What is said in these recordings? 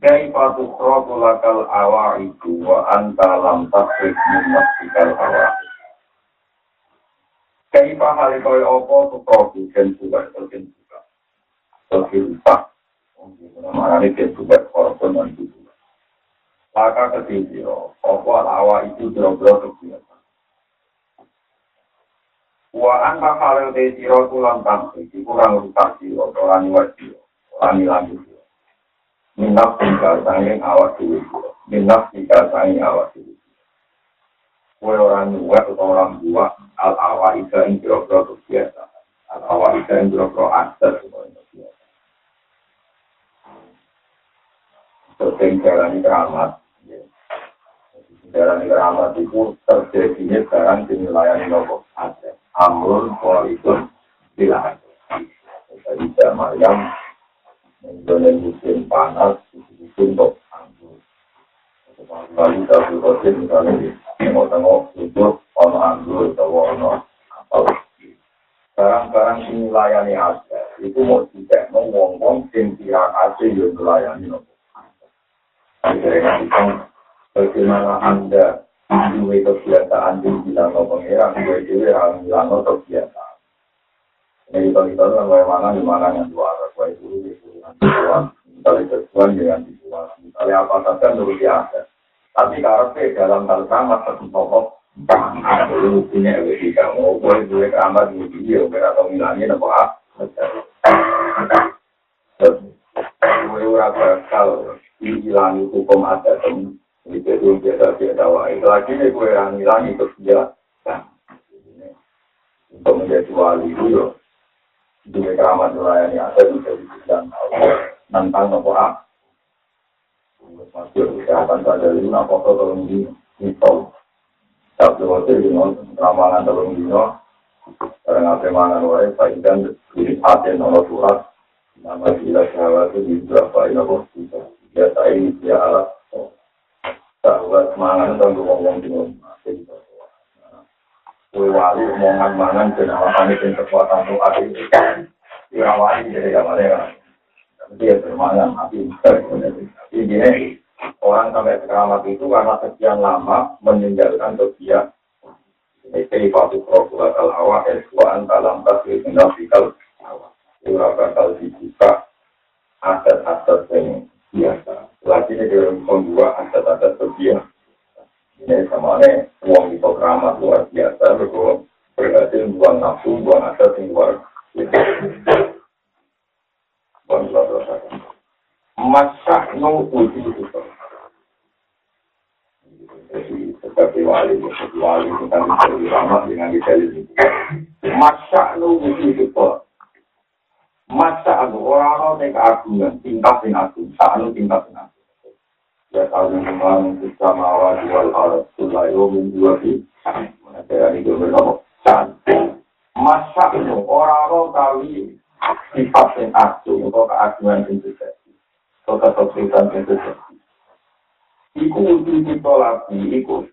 Kai patu kroku lakal awa itu wa anta lam tasrif mumastikal awa. Kai pahali kaya opo tu kroku jen suka itu jen suka. Tapi lupa. Mungkin kena marani jen suka Laka ketil siro, opo al awa itu jero-jero kebiasa. Wa anta khalil te siro kulang tansi, kurang rusak siro, kurang iwa siro, kurang ilang siro. Minaf tiga sanging awak dulu minaf tiga sanging awak dulu kue orang dua atau orang dua al awak ika yang biro-biro biasa al awak ika yang biro-biro akses semuanya biasa terus jalani keramat jalani keramat itu terjadinya sekarang dinilai nopo? Ada amrun kualitas bilang jadi zaman yang Menjadi musim panas, musim untuk anggur. Lalu tapi kosin misalnya di tengok-tengok hidup, ono anggur, atau ono apa Barang-barang ini layani aja. Itu mau tidak mau ngomong sing tirak aja yang melayani nopo. Kira-kira bagaimana anda Dua kebiasaan di bilang no pengiran, dua dewi orang bilang no kebiasaan. Ini kita kita bagaimana di mana yang dua kue dulu dibuang, misalnya sesuai dengan dibuang, misalnya apa saja menurut dia ada. Tapi karena dalam hal sama satu tokoh, ada dulu punya lebih kamu, boleh boleh kamar di video, atau milanya nopo ah, Gue ora bakal hilangi hukum ada tem, itu belum biasa biasa wae. Lagi nih gue yang hilangi terus dia, untuk menjadi wali itu di keramat melayani ada bisa dibilang tentang nopo a masuk kesehatan saja. Lima foto tolong di itu tapi waktu itu ramalan tolong di karena apa mangan wae dan di hati nomor surat. Nama sila sahabat itu di berapa ini kok biasa ini dia alat sahabat mangan dan ngomong di rumah kue wali omongan mangan dan alasan itu kekuatan tuh itu ya? Wali jadi gak mana dia bermangan tapi ini orang sampai sekarang itu karena sekian lama meninggalkan dia ini patu prokula kal hawa eswaan dalam tasir mendafikal ura bakal dibuka aset-aset yang biasa. Lagi ini dalam dua aset-aset terbiasa ini sama nih. Uang itu keramat luar biasa berkurang berhasil buang nafsu buang aset yang luar. Biasa nu uji itu. Jadi seperti wali seperti wali tentang dari ramah dengan detail ini. Masa nu uji itu. Masa anu orang-orang yang keagungan tingkat yang agung saat nu tingkat agung itu masa itu orang-orang kali sifat yang atau keagungan yang terjadi. Atau kesulitan terjadi. Iku wujud kita lagi iku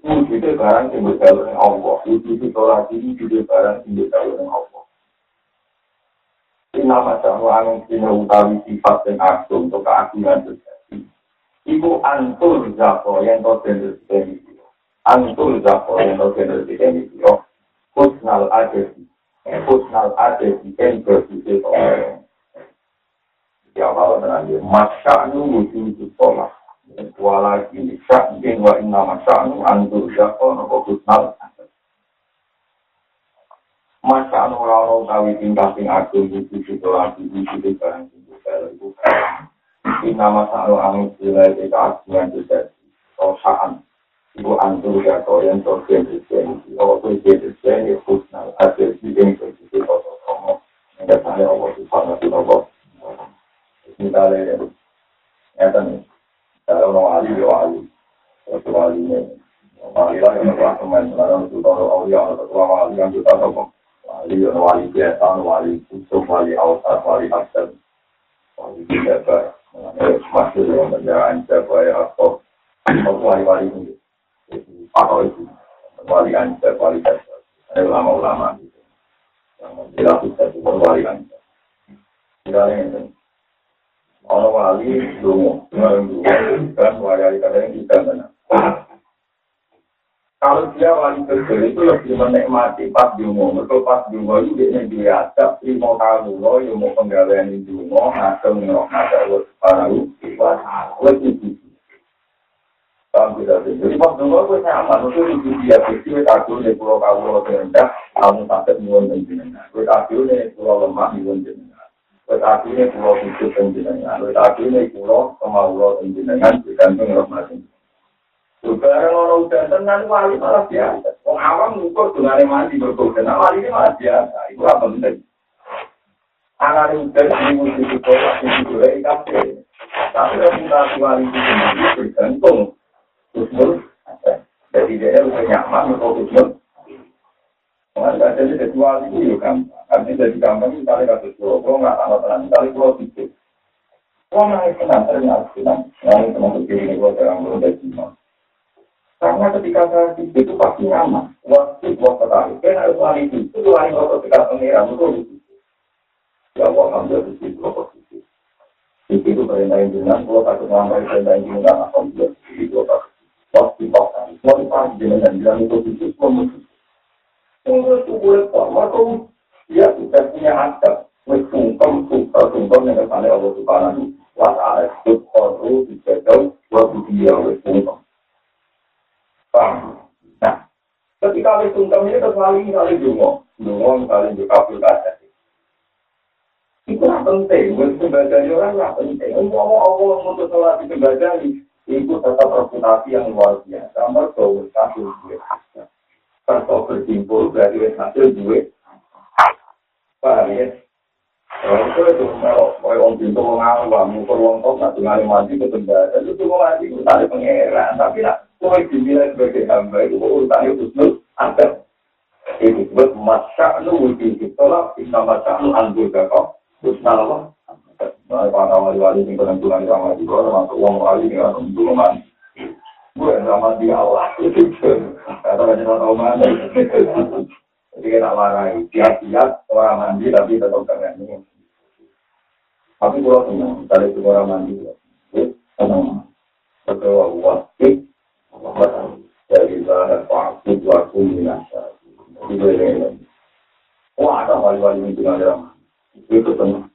wujudnya barang yang berjalan dengan Allah. Wujud kita lagi wujudnya barang yang berjalan dengan Allah. Ini nama jawa yang utawi sifat yang agung atau keagungan terjadi iku antul zako yang to sendus demi siro. Antul zako yang to sendus demi siro. Kusnal adesi. Eh, kusnal adesi. En bersisi to. Ya Allah menanggir. Masya'nu wujudu tolak. Walaki syakin wa inna masya'nu antul zako nopo kusnal Masa anu rano tawi tingkah sing agung di sisi tolak barang sing bukan nama sa'al angin sila ika agungan juga rosaan ibu antur ya koyen torgen disen ibu torgen disen ya kusnal hasil disen kondisi koto komo yang saya Allah subhanahu wa ta'ala misalnya nyata nih Saya orang wali, ya wali. Waktu wali ini. Wali lah yang kelas teman. Sekarang itu kalau awliya ketua wali yang kita tahu. Wali, ya wali biasa, wali kutub, wali awsat, wali hasil. Wali biasa. maksudnya menjalankan cabai atau wali-wali ini, itu pakau itu, wali ancar, wali ancar, ada ulama-ulama gitu, yang dilakukan itu pun wali ancar. Tidak ada yang ini. Orang wali, dungu, dan wali-wali kadang-kadang benar. Kalau dia wali kecil itu lebih menikmati pas dungu, betul pas dungu itu dia diajak lima tahun lo, yang mau penggalian di dungu, ngasem ngasem lo sekarang lebih tinggi. Paham tidak sih? Jadi pas dungu itu nyaman, itu itu dia kecil, aku di pulau kawu lo terendah, kamu sakit nyuwun dan jenengan. Aku di pulau lemah nyuwun jenengan. Tetapi ini pulau hidup penjenengan. Tetapi ini pulau kemauan penjenengan digantung rahmatin. Sekarang orang udah tenang wali malah biasa. Orang awam ngukur dengan mandi berkodan. Wali ini malah biasa. Itu apa penting? Anak udah di musim itu masih juga ikan Tapi reputasi wali itu sendiri bergantung. Kusmul. Jadi dia udah nyaman untuk kusmul. Enggak jadi kecuali itu kan. Nanti jadi gampang misalnya kasus pulau, pulau nggak sama tenang, misalnya pulau sedikit. Pulau naik tenang, ternyata tenang, naik tenang begini ini gue belum dari Karena ketika saya di itu pasti nyaman. Waktu gua ketahui, kan harus lari itu, itu lari waktu ketika pengiran itu di situ. Ya Allah ambil di situ, waktu situ. Di situ perintahin jenang, gua takut ngambil perintahin jenang, alhamdulillah di situ gua takut. Waktu pakai, mau dipanggil jenang, bilang itu di situ, gua mesti. Tunggu, tunggu, tunggu, dia sudah punya adab. Sungkem, suka, sungkem yang kesannya Allah Subhanahu wa ta'ala. Subhanahu, dijajau, wa budiya, wa sungkem. utang. Nah, ketika wis sungkem ini terus lali lali dungo, dungo lali di kapul kaca. Iku lah penting, untuk sembadan orang lah penting. Umpama Allah untuk sholat di sembadan itu tetap reputasi yang luar biasa. Amar kau satu dua. Tanpa berkumpul berarti wis hasil dua. Paham ya? Kalau itu, kalau orang pintu mengawal, kamu perlu untuk mengalami mati ke tempat, itu cuma mati, itu tadi pengeran, tapi lah, kau dinilai sebagai hamba itu itu terus ada. Itu buat masa lu di tolak, inna masa lu anggul kau, terus nalawa. Para wali-wali yang penentuan sama bawah, termasuk uang wali yang mandi. Gue sama di Allah itu, kata-kata tahu mana. Jadi kita marahi, tiap-tiap orang mandi tapi tetap keren ini. Tapi kalau senang, itu orang mandi, senang. Betul, waktu, dari bahan waktu, minasa. Wah, ada wali-wali itu nggak ada. Itu senang.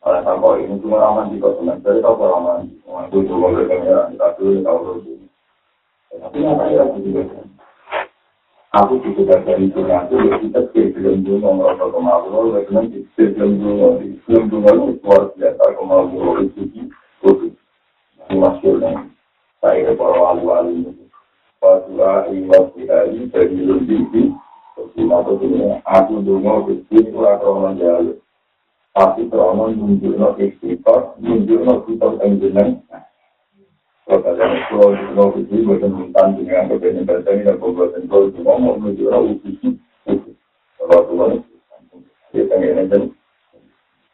Oleh sampai ini cuma raman di kota. Jadi tahu orang mandi. Itu cuma berkenaan, kita dulu tahu dulu. Tapi apa ya, aku juga aku juga dari dunia aku ya kita sebelum dulu merasa kemauan oleh karena sebelum dulu sebelum dulu luar biasa kemauan itu itu maksudnya saya para wali-wali Fatula imam bihari bagi lundi Bersina tentunya aku dungu Bersitu atau menjalu Tapi terlalu nunjuk no ikhtifat Nunjuk no kitab enjenan Kota dan kuala nunjuk no kisi Bersi mentan dengan kebenin bertani Dan kuala tentu dungu Mau nunjuk no ikhtifat Kalau Tuhan Dia tanya enjen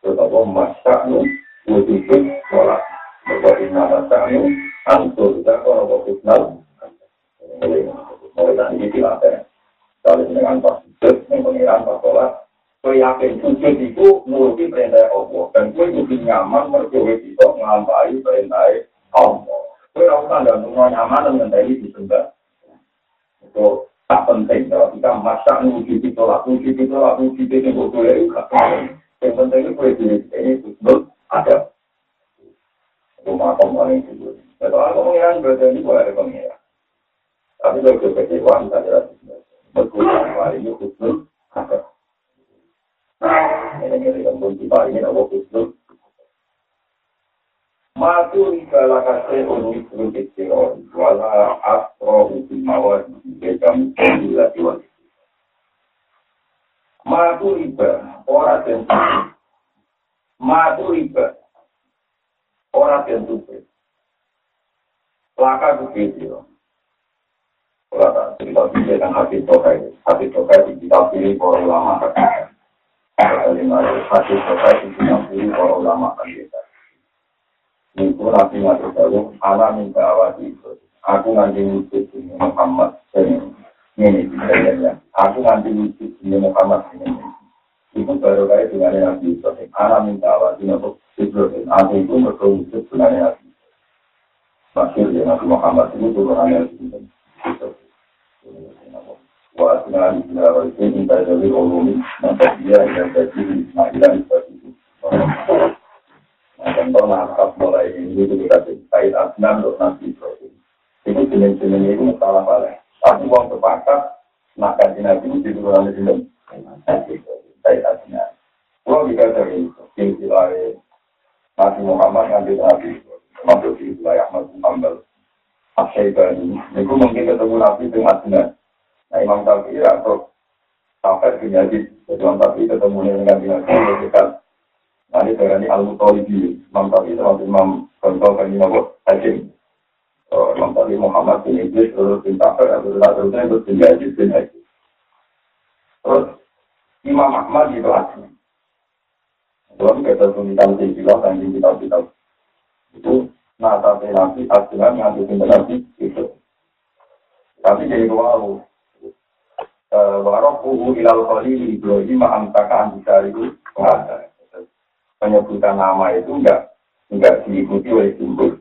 Tetapa masak no Kutipun sholat. Bapak ingat asak no Antur Kita kalau fokus nalung itu lah. Kau yakin sujud itu nuruti perintah Allah. Dan kau nyaman, itu, ngampai perintah Allah. Dan semua nyaman dengan. Itu tak penting. Kalau kita nuji ditolak, nuji ditolak, boleh juga. Yang penting itu ini ada. Rumah itu. Kalau berarti boleh. tapi kalau ke kecewa, kita jelas berkurang hari ini khusus ini yang pun tiba ini nama khusus Matu riba laka sehun wisru kecewa, wala astro hukum mawar, bekam kondila diwan. Matu riba, ora tentu. Matu riba, ora tentu. Laka kecewa. Kalau tak cerita dia dan hati tokai, hati tokai kita pilih para ulama. Lima hati tokai kita pilih para ulama kata. Niku nabi ngatur jauh, anak minta awasi itu. Aku nanti wujud ini Muhammad dan ini ya. Aku nanti wujud ini Muhammad ini. Ibu baru kaya dengan Nabi Ibrahim. Anak minta awasi untuk Ibrahim. Aku itu berkewujud dengan Nabi Masyur ya Muhammad itu turunannya Wa contoh mulai ini itu dikasih Kait asnan untuk Nabi Ibrahim Itu jenis-jenis itu salah balik Tapi uang sepakat itu Kalau Muhammad Nabi Hambal. Asyaibani. Itu mungkin ketemu Nabi Madinah. Nah Imam Syafi'i atau sampai ke. Jadi Imam Syafi'i ketemu dengan Nabi dekat. Nah ini dari Al-Mutalibi. Imam Syafi'i termasuk Imam Gontor dan Imam Hakim. Imam Syafi'i Muhammad bin Idris, terus bin Safir, terus terus bin bin. Terus Imam Ahmad itu asli. Belum kita tulisan di kitab dan di itu nata nabi aslinya nganti pinter nabi itu tapi jadi wow warofuhu ilal khalil Ibrahim ma'amtakaan itu penyebutan nama itu enggak enggak diikuti oleh simbol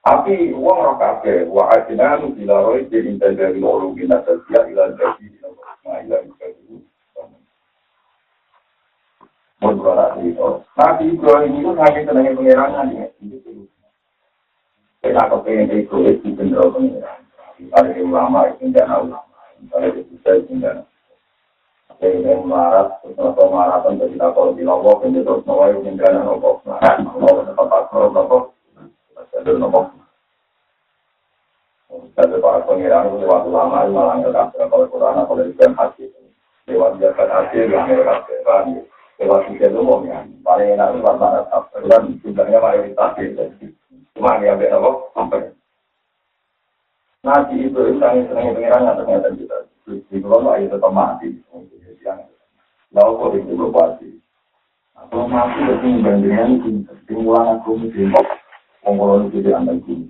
tapi uang roh kafe wa ajnanu bila roy jadi dari ulum bin nasabiyah ila jadi ila ila Nabi Ibrahim itu hanya senangnya pengerangan ya. Kita kepengen egois di bendera pengerangan. Yang ulama, tidak ulama. Itu tidak. Ada yang melarat, terus maratan, terus kita kalau di lombok, ini terus nawai, tidak lombok. Mau tetap pasal lombok, ada lombok. Jadi para pengiran itu lewat ulama, malah nggak kalau Quran, kalau di hati. Lewat jalan hati, lewat jalan lewat tiga itu mau ya paling enak itu mana kan jumlahnya mayoritas gitu cuma dia ambil apa? Sampai. Nabi itu sangat senang pengirannya ternyata kita. Di kalau ayo tetap mati. Lalu kok itu berpati kalau mati itu bandingan itu mulang aku mesti mengolong itu di antara ini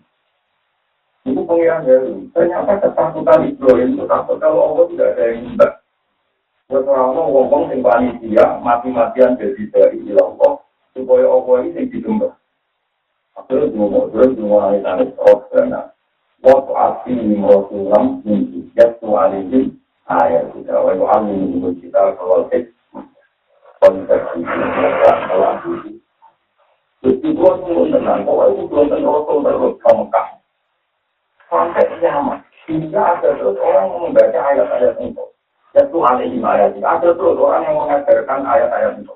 itu pengiran dari ternyata ketakutan Ibrahim itu takut kalau Allah tidak ada yang minta Terus ngomong sing panitia mati-matian jadi dari supaya ini terus tanya oh karena waktu asli jatuh ayat kita kita kalau tek konteks ini. Jadi gua tenang, tenang terus. Sampai kiamat, hingga ada terus orang membaca ayat-ayat itu. Yaitu alaihi ayat. Ada terus orang yang mengajarkan ayat-ayat itu.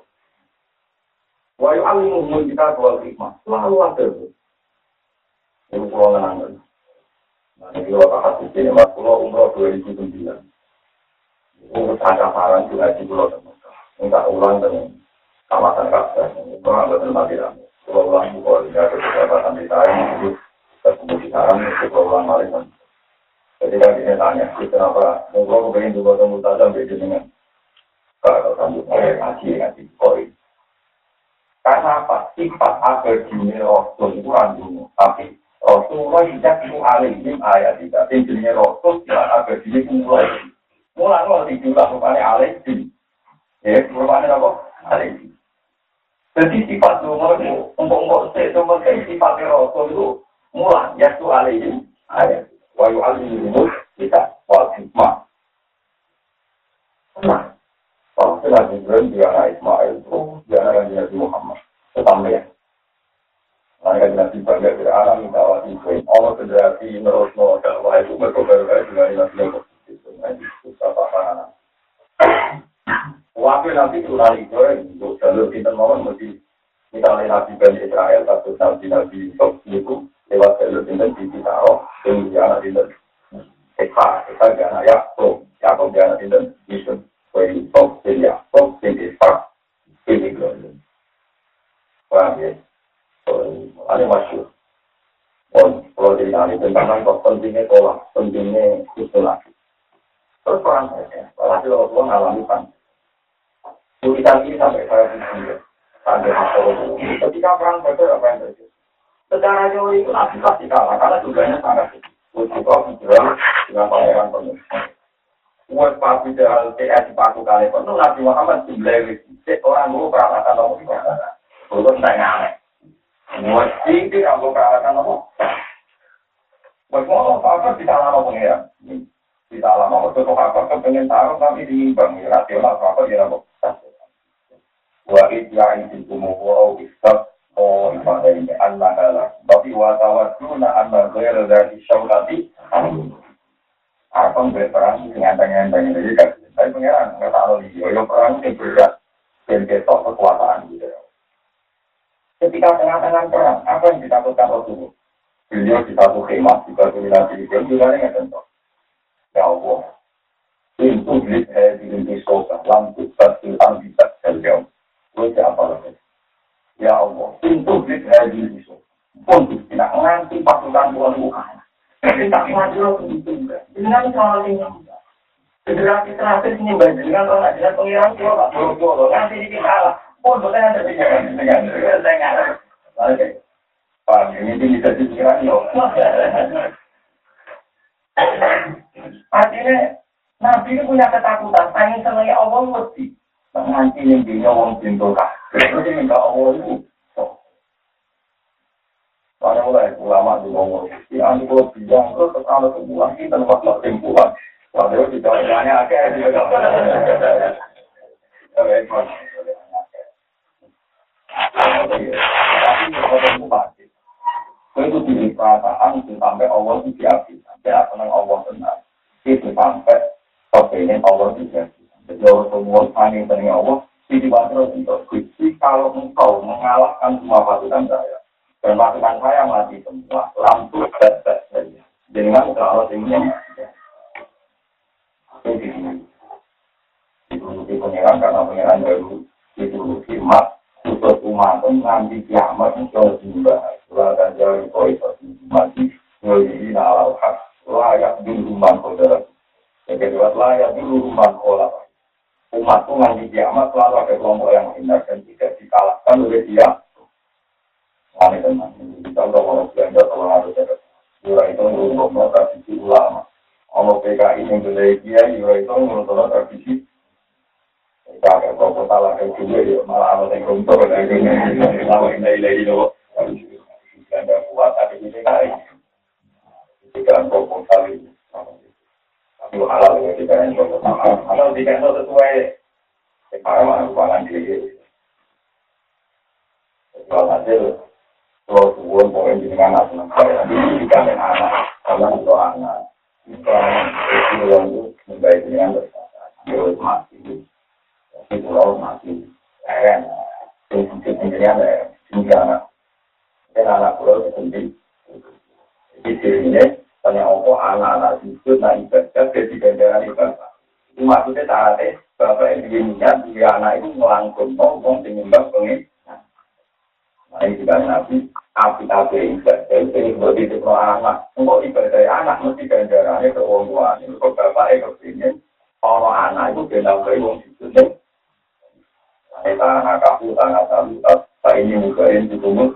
Wa yu'allimuhum kita wal hikmah. Selalu ada terus. Ini pulau menangkan. Nah, ini kalau hadis ini, mas pulau umroh 2009. Itu ada saran juga di pulau teman. Enggak ulang dengan kawasan kawasan. Kurang betul mati Pulau ulang pulau ini ada beberapa di saya. Itu ketemu di saran, itu pulau ulang maling. Ketika dia tanya, kenapa engkau kepengen juga temu tajam beda dengan kalau kamu mulai ngaji ngaji koi. Karena apa? Sifat agar dunia Rasul itu randungu. Tapi Rasulullah tidak itu alim ayat tidak. Ini Rasul dunia mulai. Mau dijual rupanya alim. Ya, rupanya apa? Alim. Jadi sifat umur itu, untuk untuk itu mungkin sifat Rasul itu mulai. Ya, itu alim ayat wa yu'allimuhum kita wal hikmah. Kalau kita Ibrahim dia anak Ismail itu dia anak Nabi Muhammad. Tetap ya. Mereka Nabi bangga dari alam minta awal Ibrahim. Allah federasi menurut mau dakwah itu berkobar-kobar dengan Nabi Muhammad. Susah pasangan. Waktu turun Ibrahim untuk jalur kita mau mesti misalnya Nabi Bani Israel atau Nabi Nabi Yusuf lewat jalur dinten di Bitaro, yang di anak dinten. Eka, Eka di anak Yakob, Yakob di anak dinten, Yusuf, Kue Yusuf, Bin Yakob, Bin Ishak, Bin Ibrahim. Paham ya? Ada masyur. kalau cerita ini tentang kok pentingnya tolak, pentingnya istilah. Terus perang saja, walhasil Rasulullah ngalami pan. Tulisan ini sampai saya sendiri, sampai Rasulullah. Ketika perang saja apa yang terjadi? Secara teori itu nabi pasti kalah, karena jumlahnya sangat sedikit. Ujiba hijrah dengan pangeran penuh. Buat papi jalan TS paku kali penuh, Nabi Muhammad jumlahnya sedikit. Orang dulu peralatan nomor lima. Belum saya ngamek. Buat tinggi, aku peralatan nomor. Buat ngomong apa kita lama pengiran. Lama waktu kok apa kepengen taruh tapi diimbang. Rasional apa dia nomor. Wa idya izin kumuhu istab Oh, ibadah ini Allah adalah. Tapi watawaduna anna ghair dari syaulati. Apa berperang dengan enteng-enteng ini kan? Tapi pengiran nggak tahu nih. Yo perang ini berat. Dan ketok kekuatan gitu. Ketika tengah-tengah perang, apa yang ditakutkan Rasulullah? Beliau di satu khemah, juga dominasi itu, juga nggak tentu. Ya Allah, pintu blit di inti sosa, lampu tersilang bisa terjauh. Gue siapa lagi? Ya Allah, pintu. Pun tidak nganti pasukan tak maju itu enggak. Dengan soal ini enggak. Terakhir ini dengan orang nanti. Pun ada dengan Oke. Pak, ini bisa Nabi ini punya ketakutan, pengen senangi Allah mesti. Nanti yang dia wong pintu Allah itu. Karena ulama di ngomong, ini kalau bupati, itu diri perasaan itu sampai Allah itu diapi, sampai Allah itu sampai kepengen Allah itu jadi. Orang semua saling dengan Allah, di terus untuk kunci kalau engkau mengalahkan semua pasukan saya, dan pasukan saya mati semua, lampu tes-tes saja. Dengan kalau ini itu di pengiran karena pengiran baru itu khidmat untuk umat nganti kiamat itu juga lakan jauh kau itu mati. Ngelihi nalar hak layak di rumah saudara. Yang kedua layak di rumah kola umat itu nganti kiamat selalu ada kelompok yang hina dan tidak dikalahkan oleh dia Wani teman, kita udah mau belanja kalau harus ada Yura itu menurut tradisi ulama. Allah PKI yang beli dia, Yura itu menurut tradisi Kakek kok salah ke juga ya malah apa yang runtuh lama ini lagi loh. Dan kuat tapi ini kali. Jika kok kali. Aku halal ya, kita yang jauh pertama. Halal di kantor sesuai. Yang parah mana keuangan diri. Kalau hasil, kalau tuan pokoknya jadi anak senang saya. Jadi kita yang anak, karena itu anak. Itu anak, itu yang itu, yang baik dengan bersama. Itu masih, tapi pulau masih. Keren, ini anak, ini anak, ini anak pulau itu sendiri. Jadi ini, anak-anak itu nah ibadah jadi ganjaran ibadah. Itu maksudnya saatnya bapak yang diingat dia anak itu melangkung ngomong penyembah pengen. Nah ini juga nabi api-api ibadah itu ini itu anak. Untuk ibadah anak mesti ganjarannya ke orang tua. Ini kok bapak yang kepingin orang anak itu benar benar wong itu tanah kaku, tanah kamu, tak ini mukain di rumah.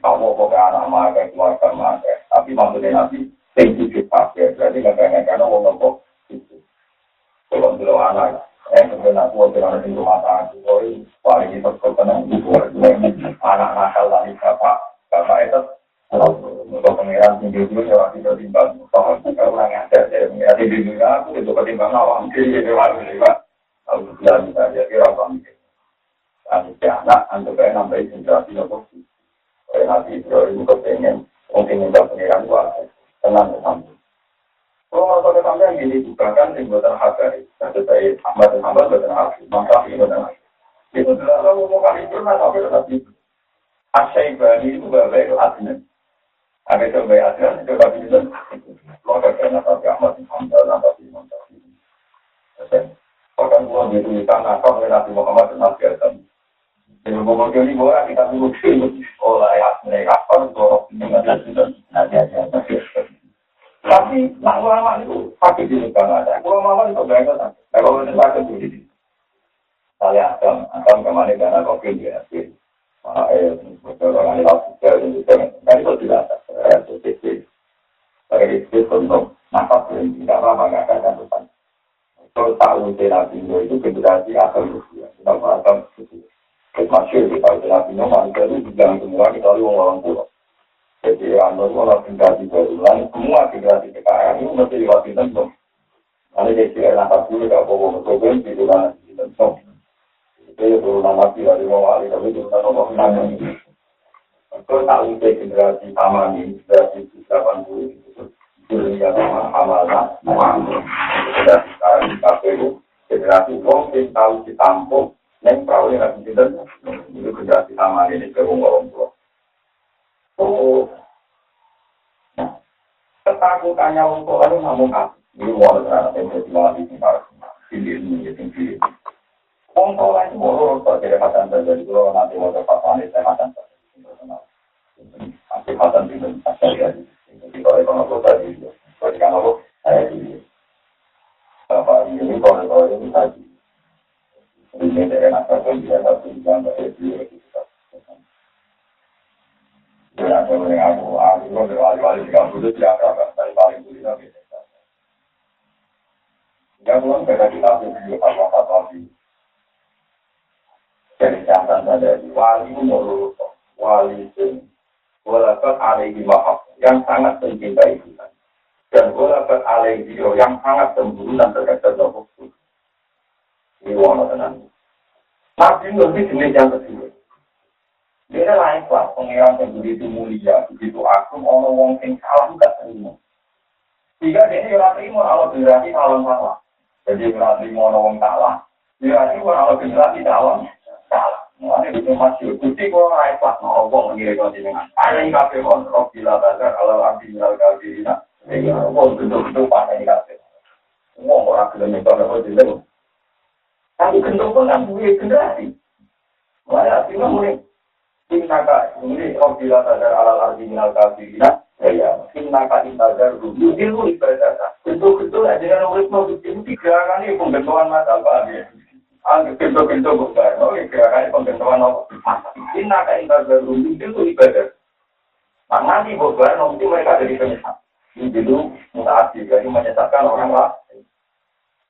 Kamu kok anak makan, keluarga makan. Tapi maksudnya nanti, tinggi dipakai. Berarti nggak karena mau nopo itu. Kalau dulu anak, eh sebenarnya aku ada di rumah tangga. Kalau paling itu anak nakal lagi bapak, bapak itu. Untuk pengiran tinggi dulu, ya waktu itu timbang. Kalau orang yang ada, ya tinggi dulu, aku itu ketimbang awam. Jadi, itu harus kalau bilang misalnya kira apa mikir. Nanti anak, untuk kayak nambahin generasi nopo. Kayak nanti itu kepengen, mungkin minta pengiran gua, tenang bersama. Kalau mau pakai sampai yang ini juga kan yang buatan hakari. Nanti saya Ahmad dan Ahmad buatan hakari, maka ini buatan hakari. Itu adalah kalau mau kali pernah tapi tetap itu. Asyaibani itu baik adnan. Ada baik adnan, itu tapi itu. Karena tapi Ahmad dan Ahmad, tapi Imam Tafi. Bahkan gua di tanah kau oleh Nabi Muhammad dan Nabi Adam. Jadi ngomong kita dulu olah ya mereka kan dorong ini Tapi nak ulama itu pasti di negara ada. Ulama itu berangkat tak. Kalau itu sakit di Saya akan akan kemana karena kopi dia sih. Eh, orang ini langsung ke ini kan itu tidak ada. Itu sih. Bagi itu untuk nafas yang tidak lama nggak akan depan. Kalau tahu terapi itu generasi akan berusia. Kita akan berusia. Masyur di tahu terapi itu bilang semua kita lalu orang pulau. Jadi anut malah generasi baru lagi, semua generasi sekarang itu mesti lewat di tempat. Nanti dia tidak nampak dulu, tidak bawa betul pun di dalam di tempat. Itu yang perlu nama tiga lima kali, tapi itu kan nomor enam. Kalau tak ada generasi sama ini, generasi tiga puluh itu dunia sama sama lah, mau Sudah sekarang di kafe itu generasi bom yang tahu ditampung, yang perahu yang ada di tempat itu generasi sama ini kerumah rumah. Oh, ketakutannya untuk lalu namun ini mau terhadap yang jadi wali di para pilih ini jadi pilih. Wong tua itu mau lurus sebagai kesehatan terjadi kalau nanti mau dapat wanita kesehatan terjadi. Menyesatkan orang lain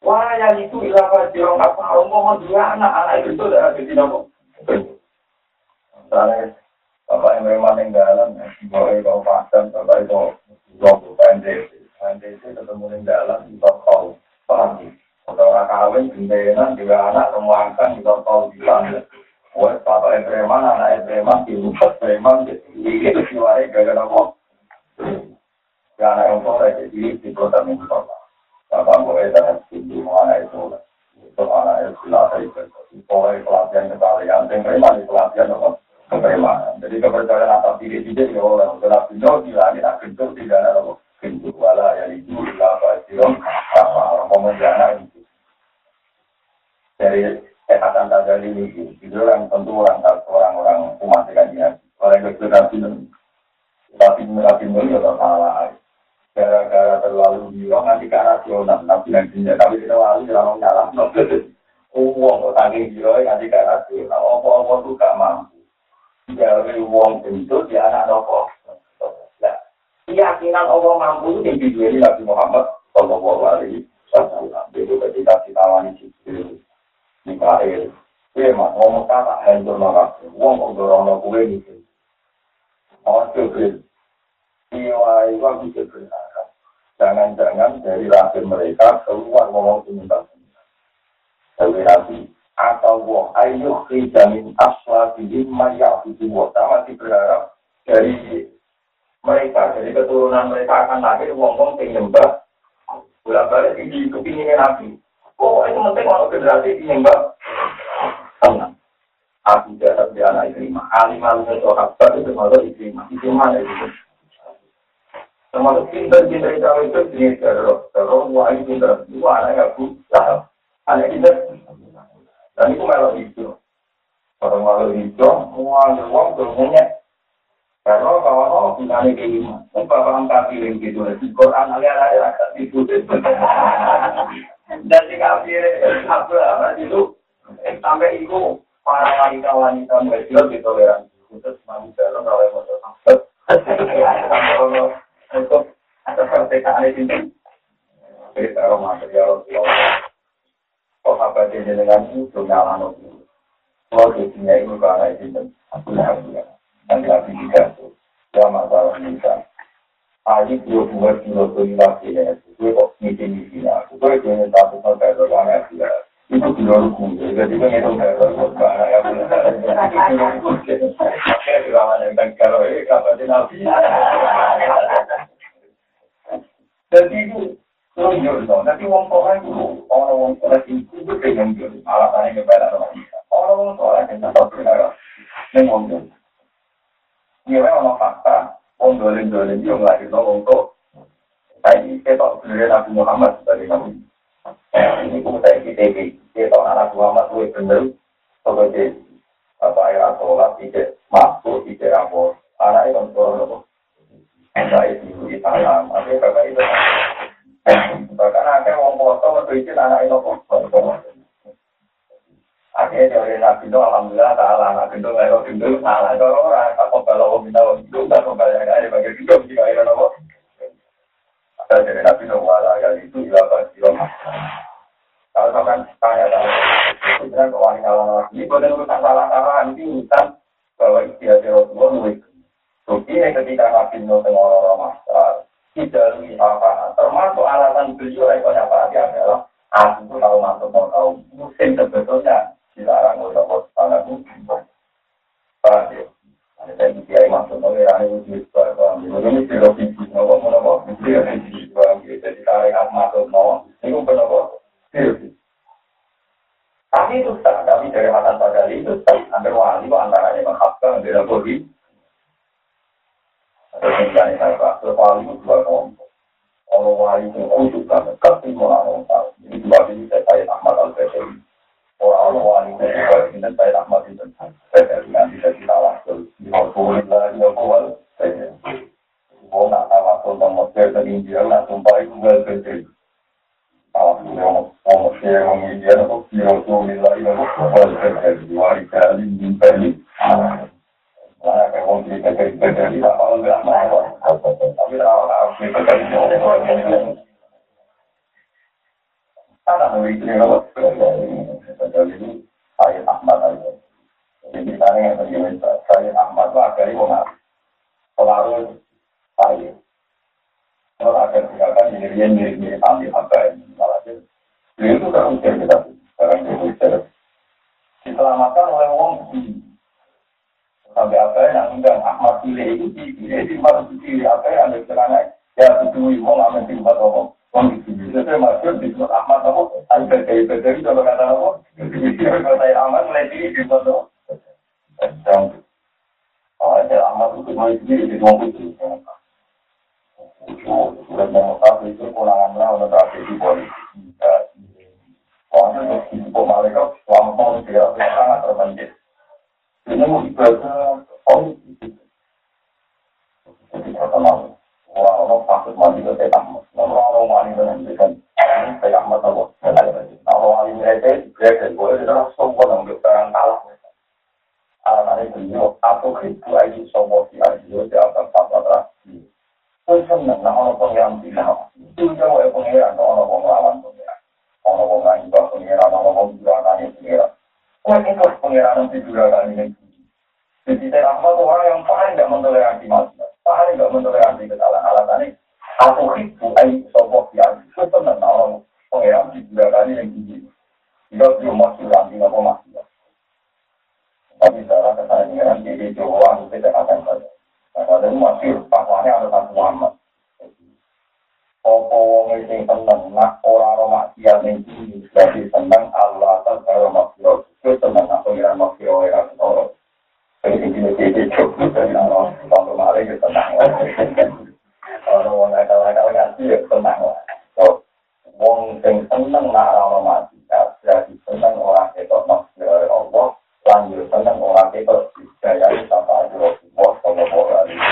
Wah, yang itu ilah fajirong apa? Ngomong dua anak, anak itu sudah jadi nopo. Misalnya, Bapak yang memang yang dalam, Bapak itu pasang, Bapak itu logo PNDC. PNDC ketemu yang dalam, kita tahu, paham Kalau orang kawin, gendenan, juga anak, semua angkat, kita tahu di sana. Wah, Bapak yang anak yang preman, di rumah preman, itu siwari gara-gara kok. Ya, anak yang jadi di kota minggu Bapak dengan tinggi, mana itu, itu yang itu yang kepremanan. Jadi kepercayaan tidak oleh untuk beliau bila kita bentuk tidak ada bentuk wala itu apa sih apa. Orang itu. Dari itu tentu orang orang-orang umat dengan dia. Orang itu tapi nabi itu tidak salah. Gara-gara terlalu bilang nanti ke rasional, nabi yang tapi tidak lalu jangan nyalah. Uang kok tanggung jawab nanti ke rasional, apa-apa tuh gak mampu gawe wong bentuk di anak nopo. Keyakinan Allah mampu itu di ini Nabi Muhammad Alaihi Wasallam. Itu ketika ditawani Jibril, Mikael, Kue mah ngomong kata hancur nolak. Wong kok dorong kue gitu. Oh Jibril, Iwa Iwa bisa berharap. Jangan-jangan dari rahim mereka keluar ngomong sementara. Tapi Nabi, atau wong ayo jamin asla di maya itu sama berharap dari mereka dari keturunan mereka akan lahir wong penyembah. Bolak balik di kepinginnya nabi. Oh itu penting kalau generasi penyembah. Tenang. Aku jatuh di anak ikrimah alim alim itu kabar itu ikrimah ikrimah itu termasuk pinter kita itu awal itu dia terus terus wah ini pinter dua anak yang buta anak kita dan itu malah itu orang malah itu semua uang semuanya karena kalau mau punya anak lima pun bapak angkat piring gitu di Quran alia alia kan itu dan di kafir apa apa itu sampai itu para wanita wanita mereka itu toleransi khusus manusia loh kalau mau terangkat untuk kemerdekaan ini kita material kok apa jadi dengan itu nyala kalau dunia ini karena itu aku nggak dan lagi tidak tuh ya masalah bisa Aji dua dua kilo tuh lagi ya, gue kok misi misi aku, gue jangan takut sampai lo yang ya, itu kilo ruku, jadi kayak lo gue gak ya yang kan kalau ini kapan di nabi, Dadi itu lho yo. Dadi wong pokoke kudu ana wong sing iku pengen yo alasane kepala ora bisa. Ora wong ora kena tokoh. Ning wong yo. Iya wae ana fakta wong dolen-dolen yo lagi no wong kok. Saiki ketok dhewe Nabi Muhammad sebagai nabi. Ini pun saya kita di kita anak Muhammad tuh bener sebagai apa ya sholat tidak masuk tidak rapor anak itu sholat apa? Baik ibu di salam. Tapi bapak itu bahkan akhirnya wong foto metu izin anak itu apa? Akhirnya dari Nabi itu Alhamdulillah Nabi itu nggak tahu itu salah. Kalau orang tak kembali lo minta lo itu nanti juragan ini. Jadi saya rahmat yang paling tidak mentoleransi manusia paling nggak mentoleransi kesalahan alasannya aku itu sopok itu orang jadi Jawa itu tidak akan saja. Nah ada masih ada satu Opo wong sing nak ora ning tinggi berarti seneng Allah ta karo maksiat itu tenang nang pengiran waktu oleh rasa toro. Tapi di jadi cukup dari naro waktu malam itu tenang. Kalau wong nakal nakal ngaji ya tenang lah. So, wong sing seneng naro mati jadi seneng orang itu nafsu oleh Allah, lanjut seneng orang itu daya tanpa Allah buat sama nah, orang ini.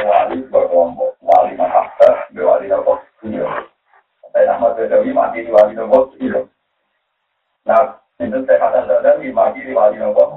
Wali berkelompok wali mahabbah, wali apa? Iya. Tapi nama Dewi mati wali apa? Iya. Wali nopo.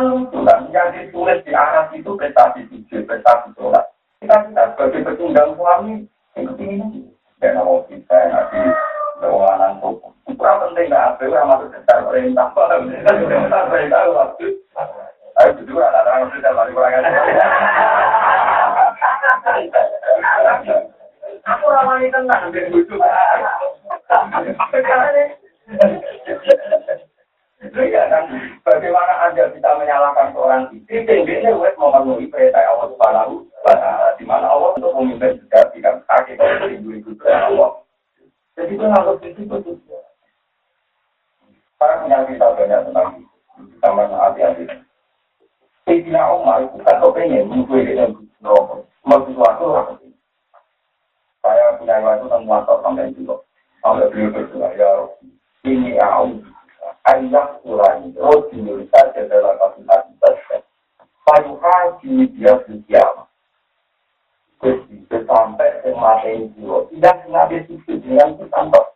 Lucu kan, yang ditulis di Arab itu prestasi sujud, prestasi sholat. Kita kita sebagai pecundang suami, yang ini. Dan Allah kita nanti anak Itu penting nggak ada, orang masuk sekitar perintah. Perintah perintah waktu. Ayo duduk anak-anak sudah balik kurang Aku ramai tenang dan lucu. Ya, kan? Bagaimana Anda bisa menyalahkan seorang istri? Tingginya wes memenuhi perintah Allah Subhanahu wa. Di mana Allah untuk memimpin juga tidak kaki kalau beribu itu Allah. Jadi itu harus itu itu. Sekarang yang kita banyak tentang itu. Kita hati-hati. Sayyidina Umar itu kan kepengen mengikuti dengan neraka. Mau sesuatu lah. Saya punya waktu tentang muatak sampai juga. Sampai beliau berdoa, ya ini aku ayat ulani. Roti Indonesia adalah kabinet kita. Payu haji dia sekian. Gusti sampai semati jiwa. Tidak nabi suci dengan sampai.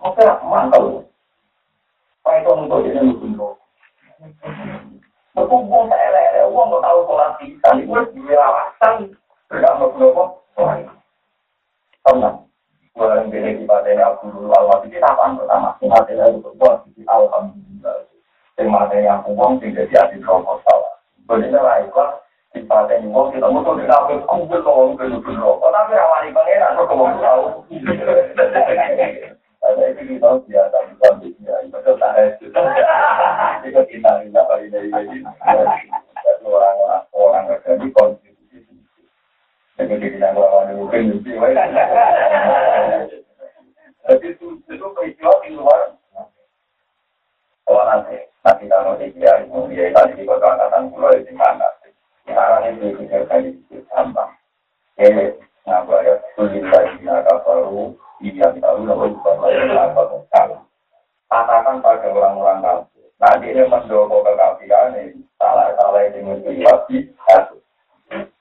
Maka mantul. Pak itu untuk lebih Berkumpul saya lele, uang nggak tahu sholat bisa, itu berapa, Tenang. Bulan ini aku dulu awal itu apaan pertama? Materi itu berbuat di alhamdulillah. Materi yang uang tidak jadi rokok salah. Berbeda lah di paten uang kita musuh di dalam kumpul uang ke rokok. Tapi awalnya pangeran kok uang tahu. Ada itu kita biasa bukan dia. Itu tak ada. Itu kita tidak ini ini. Orang orang kerja di Jadi kita lawan mungkin mesti. Jadi itu itu peristiwa di luar. Oh nanti nanti kalau dia mau dia tadi di kota angkatan pulau di mana? Sekarang ini kita kali di tambang. Eh, ngapa ya? Sulit lagi nak baru dia tahu apa. Katakan pada orang-orang kafir. Nanti ini mendorong kekafiran ini salah-salah ini satu. Jadi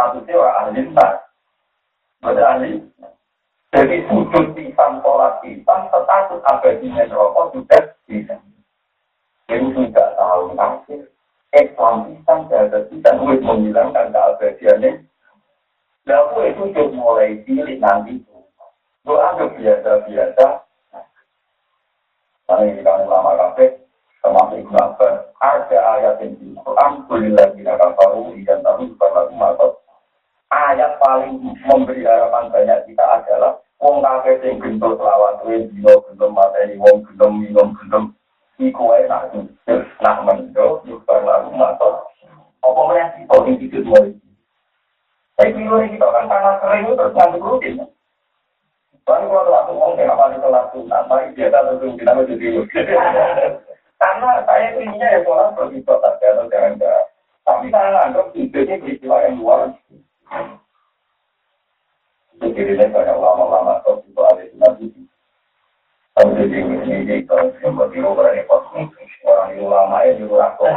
statusnya orang ahli besar. Betul ahli. Jadi sujud pisang, sholat pisang, status abadinya rokok sudah bisa. Jadi sudah tahu kafir. Islam pisang, jahat pisang, menghilangkan keabadiannya Lalu itu sudah mulai cilik nanti. Doa biasa-biasa. Karena ini kan lama kafe, termasuk Ibn Abbas, ada ayat yang di Quran, Kulillah bina kafaru, dan tahu juga lagu matot. Ayat paling memberi harapan banyak kita sing gento selawat kowe dino gento mateni wong gento minum gento iku wae nak nak mendo yukar lalu mato apa meneh kita sing dikit mulai tapi kalau kita kan tanah kering terus ngantuk rutin Baru kalau telah ngomong kayak apa itu telah sunat, mari dia tak tentu kita mau jadi Karena saya inginnya ya sholat begitu saja atau jangan. Tapi saya anggap hidupnya peristiwa yang luar. Jadi ini banyak ulama-ulama atau itu ada di nabi. Tapi jadi ini ini kalau yang berbiru berani pas orang ulama ini orang tua.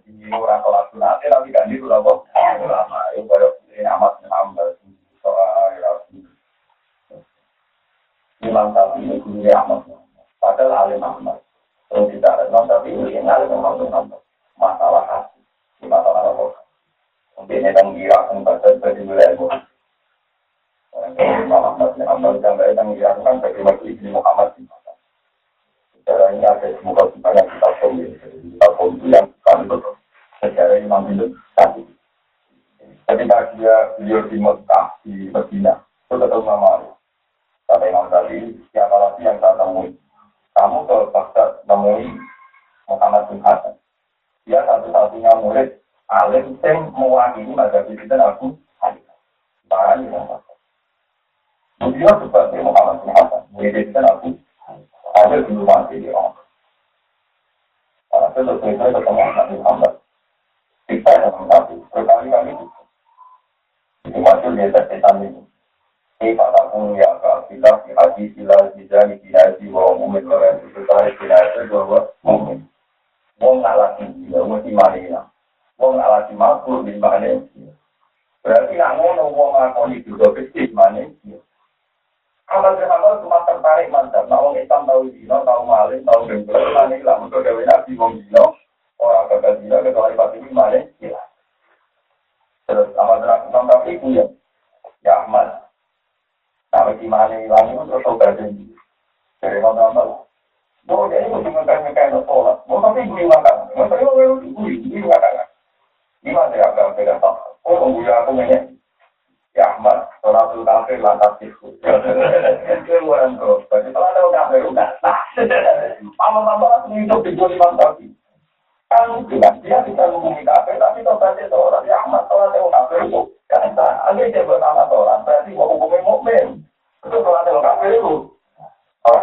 Jadi orang kelas sunat, tapi kan itu ulama itu banyak ini amat nambah soal Imam Syafi'i ini guru Ahmad padahal alim Ahmad terus tidak ada Imam Syafi'i ini alim Ahmad masalah hati masalah apa mungkin yang kira tempat seperti wilayah itu Imam Ahmad bin Ahmad dari yang kira kan bagaimana Ibnu Muhammad bin Secara ini ada semoga banyak kita pun kita pun yang kami betul secara Imam bin Syafi'i ketika dia beliau di Mekah di Medina itu ketemu sama Kata Imam tadi, siapa lagi yang saya temui? Kamu ke Baghdad temui Muhammad bin Hasan. Dia satu-satunya murid alim yang mewakili mazhab itu dan aku. Barang yang Beliau seperti Muhammad bin Hasan, murid itu dan aku ada di orang. Karena itu saya ketemu Nabi Muhammad. Kita yang Nabi berkali-kali itu. Itu masuk di atas setan itu. Kaifa takunu ya kafilah fi hadis ila jizani dinasi wa umumin wa yang sesuai dinasi bahwa mumin. Wong ngalasi dia, wong imanina. Wong ngalasi makhluk di mana Berarti nak ngono wong ngakoni juga kecil mana Amal amal cuma tertarik mantap. Nah, wong tahu dino, tahu malin, tahu. Mana lah untuk gawe nabi wong dino. Orang dino, pasti Terus amal tapi ya. Ya Ahmad, Kalau di mana hilang itu terus mana-mana. Oh, jadi mesti ngekain-ngekain sholat. Mau tapi gue makan. Mau tapi gue gue gue makan. Gimana ya kalau beda tak? Oh, gue aku nanya. Ya Ahmad, itu kafir lantas itu. Itu orang terus. Jadi kalau ada kafir udah. Lama-lama langsung hidup di lima tahun. Kan bilang dia bisa menghubungi kafir, tapi kalau tadi seorang ya Ahmad, itu kafir itu. Kan andai dia bernama orang, berarti mau hukumnya mukmin. Itu yang kafir itu. Oh.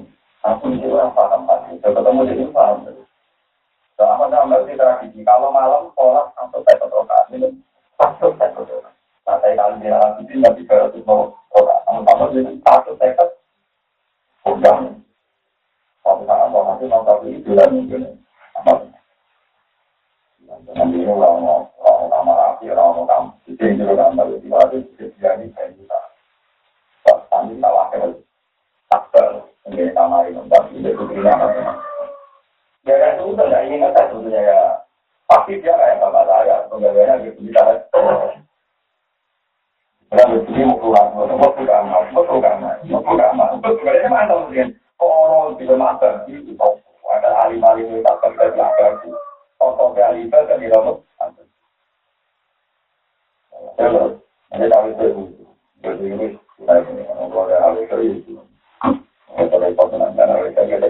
aku ini orang paham pasti. Saya ketemu jadi paham. Di tradisi kalau malam sholat sampai satu rokaat ini satu satu rokaat. Nah saya kali di dalam itu nggak tiga ratus rokaat. Sama-sama jadi satu seket. Udah. Tapi sangat mau nanti mau tapi itu dan mungkin? Nanti ini orang orang nama rapi orang kamu. Itu yang juga di bawah itu jadi kayak kita. Tadi salah kan menjadi kamar itu tapi itu punya apa? Ya kan itu udah nggak kata sebetulnya ya. Pasti dia kayak bapak saya pegawainya gitu kita. Begini mau keluar, mau mau keluar, mau keluar, mau keluar, mau keluar. Mungkin orang tidak makan itu ada alim-alim yang tak di. Contoh kali itu kan di dalam Terus, ini tahu itu, ini kita ini kalau ada hal itu, repot dengan cara kita gitu.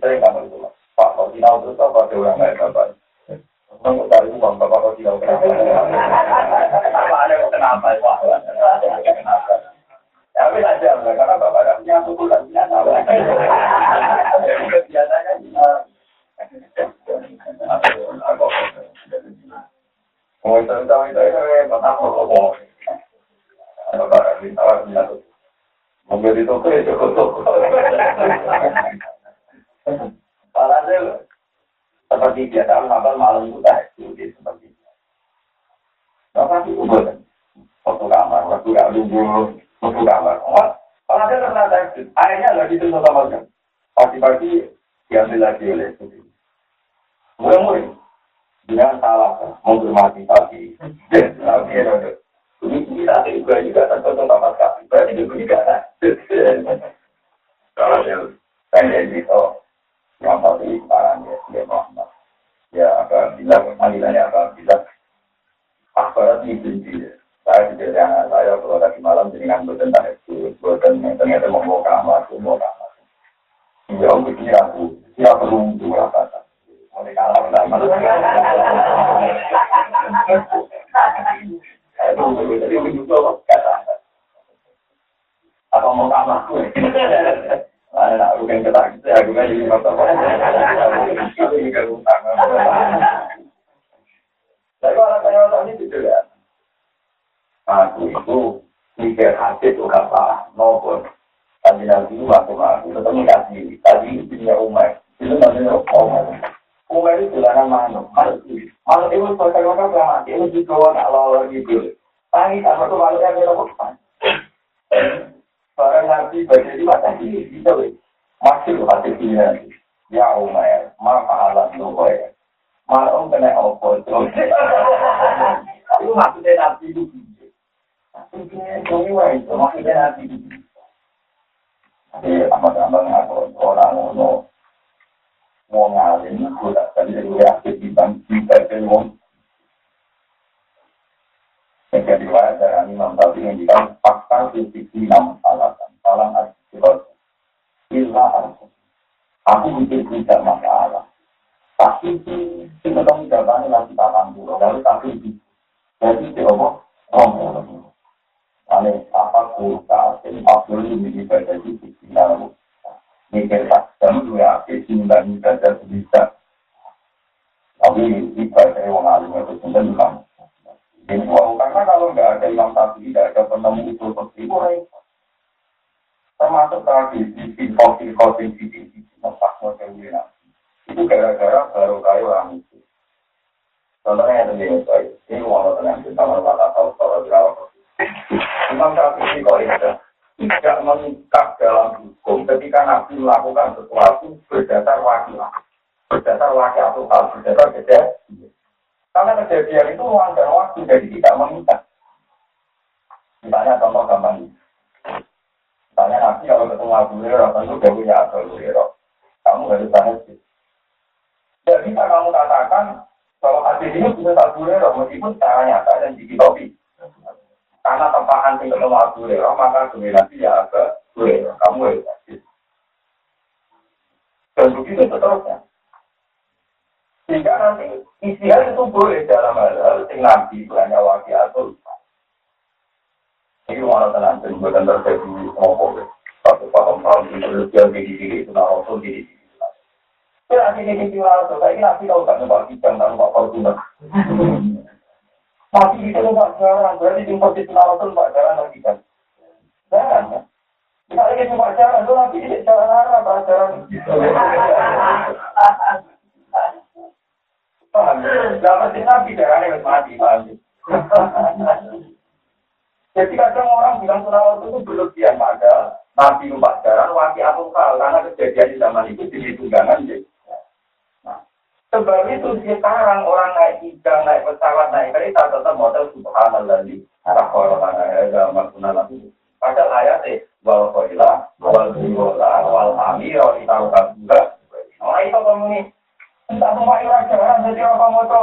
Saya nggak mau itu, Pak. Kalau itu kalau kenapa? Karena itu itu itu itu tuh diambil kalau nggak ada imam tadi, tidak ada penemu itu seperti itu, termasuk tadi di info-info di sisi tempat model itu gara-gara baru kayu orang itu. Contohnya yang tadi ini mau tenang kita mau tahu kalau berapa Imam Syafi'i kok itu tidak mengikat dalam hukum ketika Nabi melakukan sesuatu berdasar wakilah, berdasar wakil atau berdasar kejadian. Karena kejadian itu ruang waktu jadi tidak mengikat. Misalnya contoh gampang. Misalnya Nabi kalau ketemu Abu Hurairah tentu dia punya Abu Hurairah. Kamu harus tanya sih. Tidak bisa kamu katakan bahwa hadis ini punya Abu Hurairah meskipun secara nyata dan dikitopi. Karena tempaan tinggal ketemu Abu Hurairah, maka dominasi ya agak Hurairah. Kamu ya. Dan begitu seterusnya. Sehingga nanti isian itu boleh dalam hal-hal yang nabi hanya wakil atau Jadi mana tenang, jadi bukan terjadi apa ya. Satu paham paham itu dia jadi diri itu nak rasul jadi diri. Jadi nanti jadi diri rasul, tapi nanti kalau tak nampak kita nggak nampak fortuna. Mati kita nampak jarang, berarti jumpa di tengah rasul nampak jarang lagi kan? Jangan ya. Kita lagi nampak jarang, tuh nanti jadi jarang arah, nampak jarang. Paham, dapat sih nanti jarang yang mati, paham. Jadi kadang orang bilang surah itu berlebihan pada Nabi Pacaran, wakil atau karena kejadian di zaman itu jadi tunggangan. Jadi. Sebab itu sekarang orang naik tiga, naik pesawat, naik kereta tetap model subhanallah di arah orang agama lagi. Padahal ayatnya wal khoila, wal biwola, wal amir, wal itarukan juga. Orang itu kamu ini entah semua orang jalan jadi apa moto.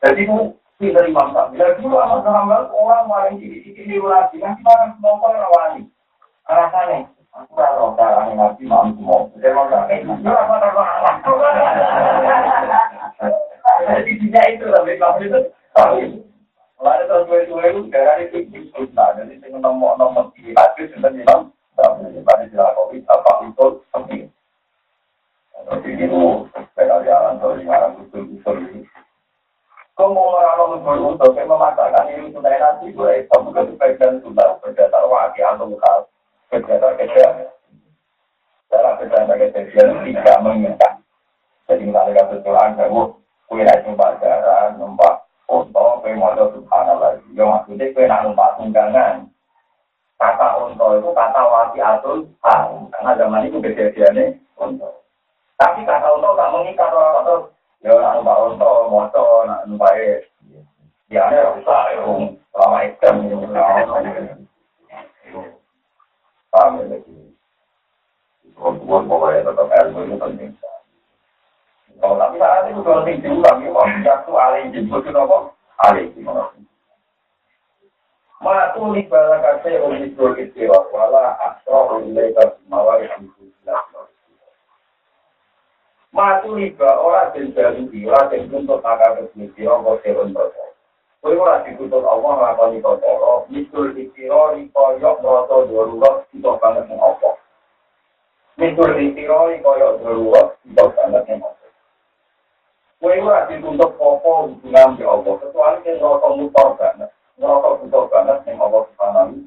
Jadi itu kita imam tak. Bila dulu amat Muhammad orang maling di sini di lagi, nanti semua orang rawani. Rasanya Aku tahu caranya nabi mampu mau. Jadi tidak itu lebih mampu itu. Lalu dua ribu itu daerah itu justru nah jadi saya nomor nomor tiga itu sudah bilang tapi pada jalan covid apa itu penting. Jadi itu sepeda jalan dari itu itu untuk memaksakan wakil atau dalam tidak. Jadi. Ya maksudnya. Kata unta itu kata karena zaman itu kejadiannya unta. Tapi kata unta tak mengikat atau ya nak numpak unta maca nak numpak ya ada rusak ya selama itu paham ya lagi. Bukan pokoknya tetap ilmu itu penting. Oh, tapi saat itu kalau tinggi tapi mau jatuh alih jemput itu apa? Alih gimana? Matu li bala kase uli dua kecil, wala asro uli lebar mawar yang jelas. Matu liba orang den bali ora den tuntut akal kebuti apa serun perkara. Kowe ora dituntut Allah nglakoni perkara, mitul dikira koyok merasa darurat kita banget ning apa. Mitul dikira koyok darurat kita banget ning apa. Kowe ora dituntut apa hubungan di Allah, kecuali yang ngerasa mutor banget, ngerasa butuh banget yang Allah subhanahu.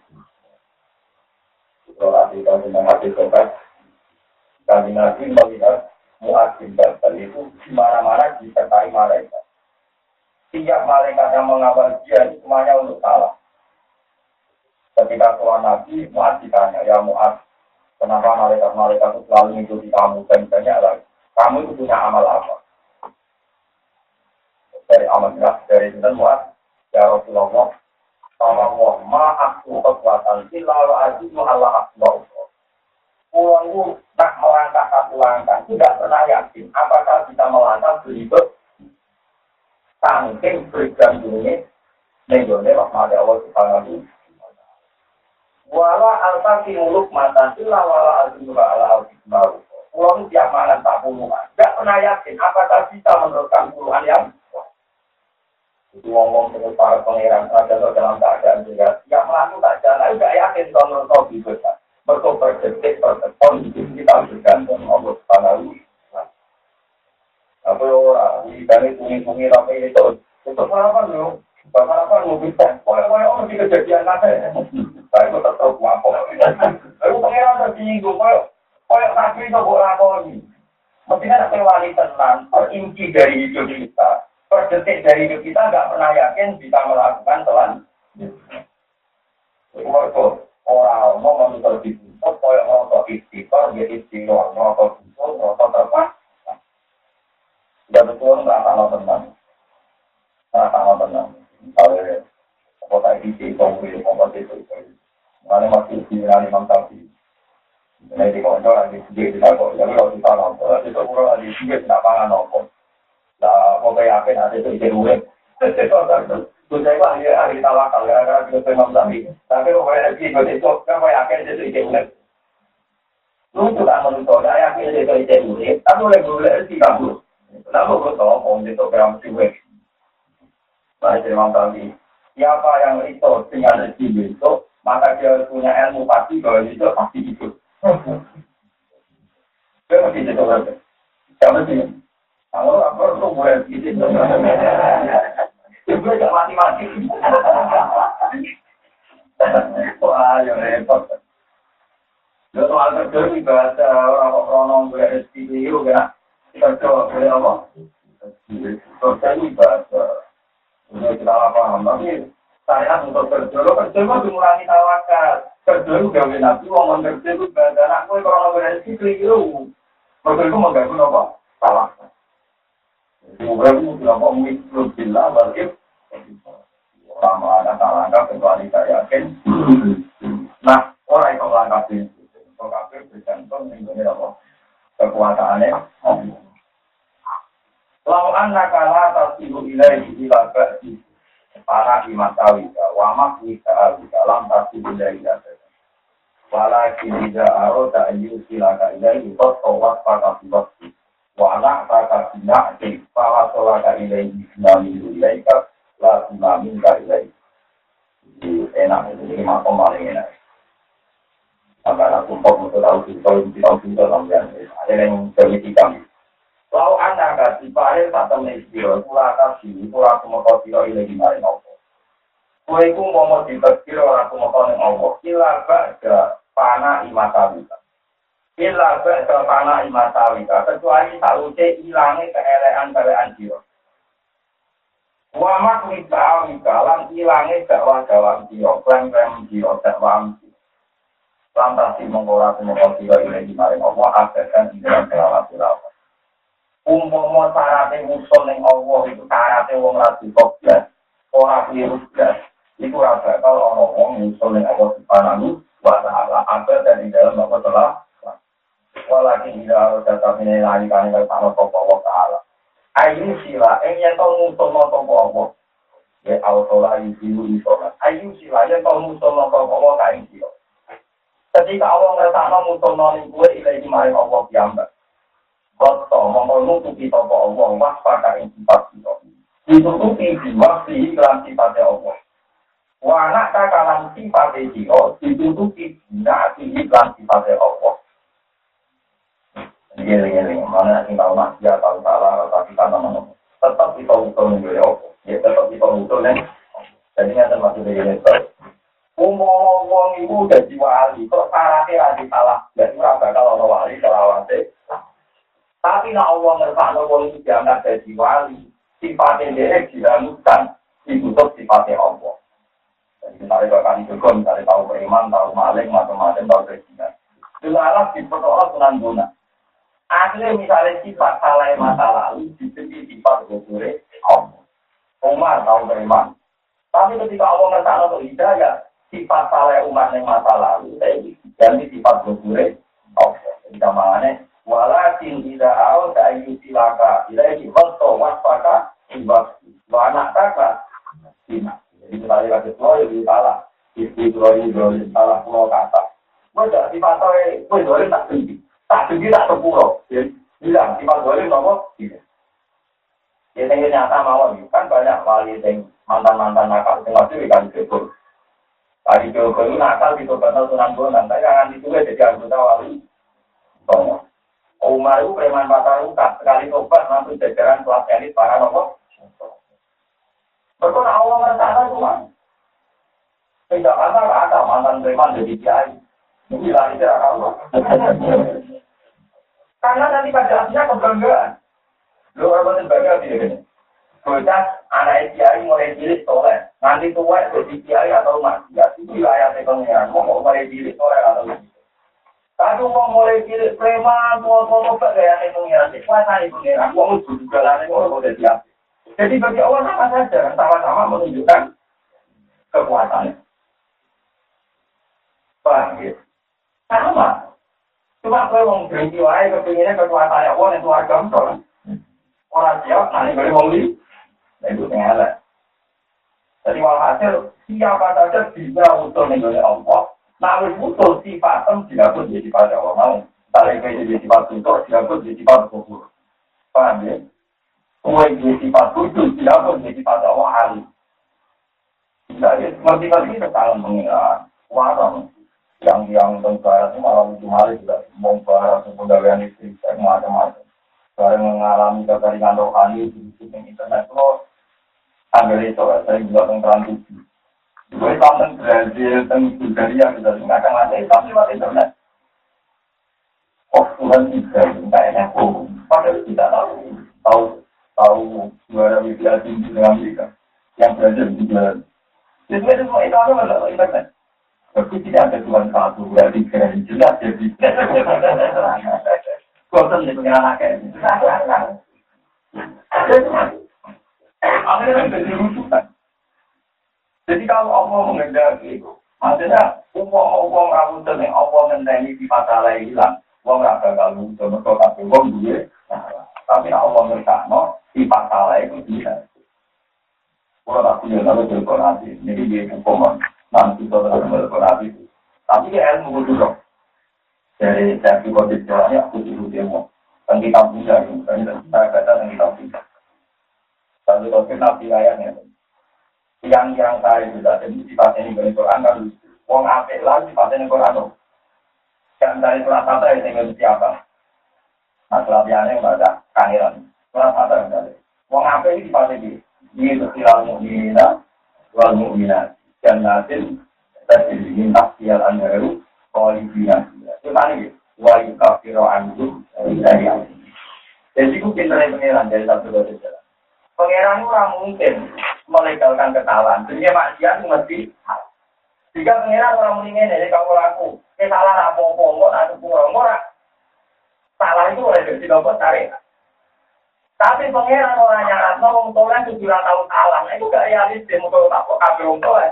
Hati kami menghati sobat, kami nanti melihat muadzin dan itu mana-mana disertai malaikat. Tiap malaikat yang mengawal dia itu semuanya untuk salah. Ketika tuan Nabi, Muaz ditanya, ya Muaz, kenapa malaikat-malaikat itu selalu mengikuti kamu dan banyak lagi? Kamu itu punya amal apa? Dari amal dari itu Muaz, ya Rasulullah, Allah ma aku kekuatan lalu azimu Allah akbar. Pulang itu tak melangkah satu langkah, tidak pernah yakin apakah bisa melangkah berikut saking bergantungnya nenggone rahmat Allah subhanahu Wala alfa muluk mata sila wala azimu ala al-hikmaru. Pulang tiap malam tak puluhan. Tidak pernah yakin apakah bisa meneruskan puluhan yang ngomong dengan para pangeran raja dalam keadaan juga yang melakukan tak jalan. Tidak yakin kalau menurut bisa mereka berdetik berdetik hidup kita bergantung Allah Subhanahu apa orang? Di kami kungi-kungi rapi itu itu apa lu Bapak apa lu bisa. Boleh boleh orang di kejadian apa saya itu tetap apa aku pangeran tersinggung kau kau nabi itu boleh lakoni mestinya ada wali tenang terinci dari hidup kita per detik dari hidup kita nggak pernah yakin bisa melakukan telan. Mereka orang mau menuntut dituntut, kayak merokok istiqor, dia istiqor, merokok tuntut, merokok terpas. Sudah betul nggak tahu tenang. Nggak tahu tenang. Misalnya, kota ini kongsi, kongsi itu, mana masih di Imam Tafi. Ini di konco lagi sedikit tidak kok, jadi kalau kita nonton, itu kurang lagi sedikit tidak pangan nonton. Nah, mau kayak apa nanti itu ide gue. Gue saya ahli ahli tawakal kita memang tadi. Tapi kok kayak lagi gue itu kan kayak apa itu. Lu juga menurut saya yakin itu ide gue. Tapi oleh gue sih kamu. Kenapa gue tahu om itu mesti gue. Nah, itu memang tadi. Siapa yang itu dengan rezeki itu, maka dia punya ilmu pasti bahwa itu pasti itu. Dia mesti itu berarti. Dia mesti kalau aku tuh boleh gitu. Ibu gak mati-mati. Wah, ya repot. Lo soal kerja di bahasa orang-orang boleh rezeki itu kan. Kerja boleh apa? Kerja ini bahasa. Ini kita paham. Tapi saya untuk kerja, lo kerja itu mengurangi tawakal. Kerja itu gawe nabi, ngomong kerja itu bahasa anakku kalau boleh rezeki keliru. Kerja itu mengganggu apa? Tawakal. Bila balik Lama ada langkah kecuali. Nah, orang itu itu. Apa? Dalam tidak pada Wana taka bina di pala solaka ilaihi sinami ilaika la sinami ka ilaihi. Jadi enak, ini makom paling enak. Sampai aku kok mau tahu kita, untuk tahu kita sampean. Ada yang permisi kami. Lau anak kasi pare tak temen siro, kula kasi, kula aku mau kau siro ilaihi maring opo. aku ku mau mau ditekir orang aku mau kau neng opo. Kila baga panah imata. Ila ba'da pana imatawika. Kecuali salute ilangi keelean-keelean siro. Wamak wika wika lan ilangi dakwah-dakwah siro. Klaim-klaim siro, dakwah siro. Lantas si mengkora kumoto siro ile gimana Allah. Akhirkan dalam kelawat-kelawat. umpama syaratnya musuh ning Allah itu syaratnya wong ra dikoblas ora keliru blas iku ora bakal ana wong musuh ning Allah subhanahu wa ta'ala ada dan di dalam apa telah walakin ila harus tetap ini lagi kan kalau sama topo Allah ta'ala ayu sila yang yang tau musuh no topo Allah ya autola yusilu isola ayu sila yang tau musuh no topo Allah kain sila ketika Allah ngerasa musuh no ning gue ilahi mari Allah kiamat Koto mongko nutupi sapa Allah was pada ing sifat sira. Ditutupi diwasi iklan sifatnya Allah. Wa anak kakalan sifatnya sira ditutupi dinasi iklan sifatnya Allah. Gini-gini, mana maksiat, tahu salah, tapi mana tetap kita utul nih. Ya tetap kita nih. Jadi nggak termasuk dari ini. Umum wong ibu wali, kok ada salah, jadi bakal ono wali. Tapi nak diangkat dadi wali, sifatnya dia ditutup sifatnya Allah. Jadi misalnya kalau tahu beriman, tahu maling, macam-macam, tahu presiden. Dilarang dengan guna. Akhirnya misalnya sifat salah masa lalu, diberi sifat gugure Allah. Umar tahu beriman. Tapi ketika Allah ngertakno untuk hidayah, sifat salah umat yang masa lalu, saya ganti sifat gugure Allah. Jadi kamarnya, Walakin tidak awal ayu silaka ilahi khosto wasfaka ibas wa anak sina. Jadi misalnya kasih pulau ya salah. Istri ini boleh salah pulau kata. Gue jadi dipatoi, gue boleh tak tinggi. Tak tinggi tak sepuluh. Bilang, sifat boleh nomor tiga. Ya yang nyata mau kan banyak wali yang mantan-mantan nakal. Yang masih dikali kebun. Tadi kebun nakal di kebun sunan bonan. Tapi jangan ditulis jadi anggota wali. Umar itu preman pasar sekali tobat langsung jajaran kelas elit para nomor. Betul Allah merencana cuma. Tidak ada ada mantan preman jadi kiai. Ini lari tidak Allah. Karena nanti pada akhirnya kebanggaan. Lu orang bangga tidak gini. Bocah anak kiai mulai cilik soleh. Nanti tua jadi kiai atau maksiat. Itu wilayah pengiran. Mau mulai cilik soleh atau. Tapi mau mulai cilik preman, mau mau mau itu pengiran, kuasa pengiran, mau juga lah, mau mau siap. Jadi bagi Allah sama saja, sama-sama menunjukkan kekuatannya. Paham? Sama. Cuma kalau mau berhenti wae kepinginnya kekuatannya Allah itu agam orang. Orang siap, nanti boleh mau li, itu pengelak. Jadi walhasil siapa saja bisa utuh nih Allah. Nah, wis utuh sifatem dilaput jadi pada Allah mau. Tarik kayak jadi sifat tutur dilaput jadi sifat kubur. Paham ya? Kue jadi sifat tutur dilaput jadi pada Allah ahli. Tidak ya, kangen mengira warang yang yang tentara itu malah lucu hari juga membahas kepegawaian istri macam-macam. Bareng mengalami kekeringan rohani di internet itu ambil itu saya juga tentang tujuh. Gue sampai Brazil, teng Bulgaria, kita akan ada Islam lewat internet. Oh, Tuhan tidak, tidak enak. Oh, padahal kita tahu, tahu, tahu juara WBA tinggi dengan Amerika. Yang Brazil juga. Jadi itu semua itu ada internet. Tapi tidak ada Tuhan satu, berarti keren jelas jadi. Bosan nih pengen anaknya. Akhirnya jadi rusuhan. Jadi kalau Allah mengendaki, maksudnya uang-uang rawutan yang Allah mengendaki di mata hilang, uang raga kalau itu mereka kasih uang dia, tapi Allah ngertakno di mata itu dia. Kalau tak punya lalu berkorasi, jadi dia hukuman nanti saudara berkorasi. Tapi dia ilmu dulu. Dari saya juga jalannya aku dulu dia mau. Kan kita punya, kan kita kata yang kita punya. Lalu kalau kita ayatnya, yang-yang saya juga jadi sifat ini dari Quran kan wong apik lah sifat ini Quran dan dari surat apa yang tinggal siapa Nah, selatihannya baca kangiran. Yang ada? Wong apa ini dipasang di ini kesiral mukminah wal mukminat tadi ini tafsir andaru kolibina. Itu tadi wa yukafiru anhum dari Jadi itu pinternya pengiran dari satu dua tiga. Pengiran itu mungkin melegalkan kesalahan. Jadi maksiat mesti jika pengiran orang mendingin dari kamu laku, kesalahan apa-apa, mau nanti kurang, salah itu oleh jadi nopo tarik. Tapi pangeran orang nyarat mau wong soleh itu juga tahu salah. Nah, itu gak realistis tak kok kabeh wong soleh.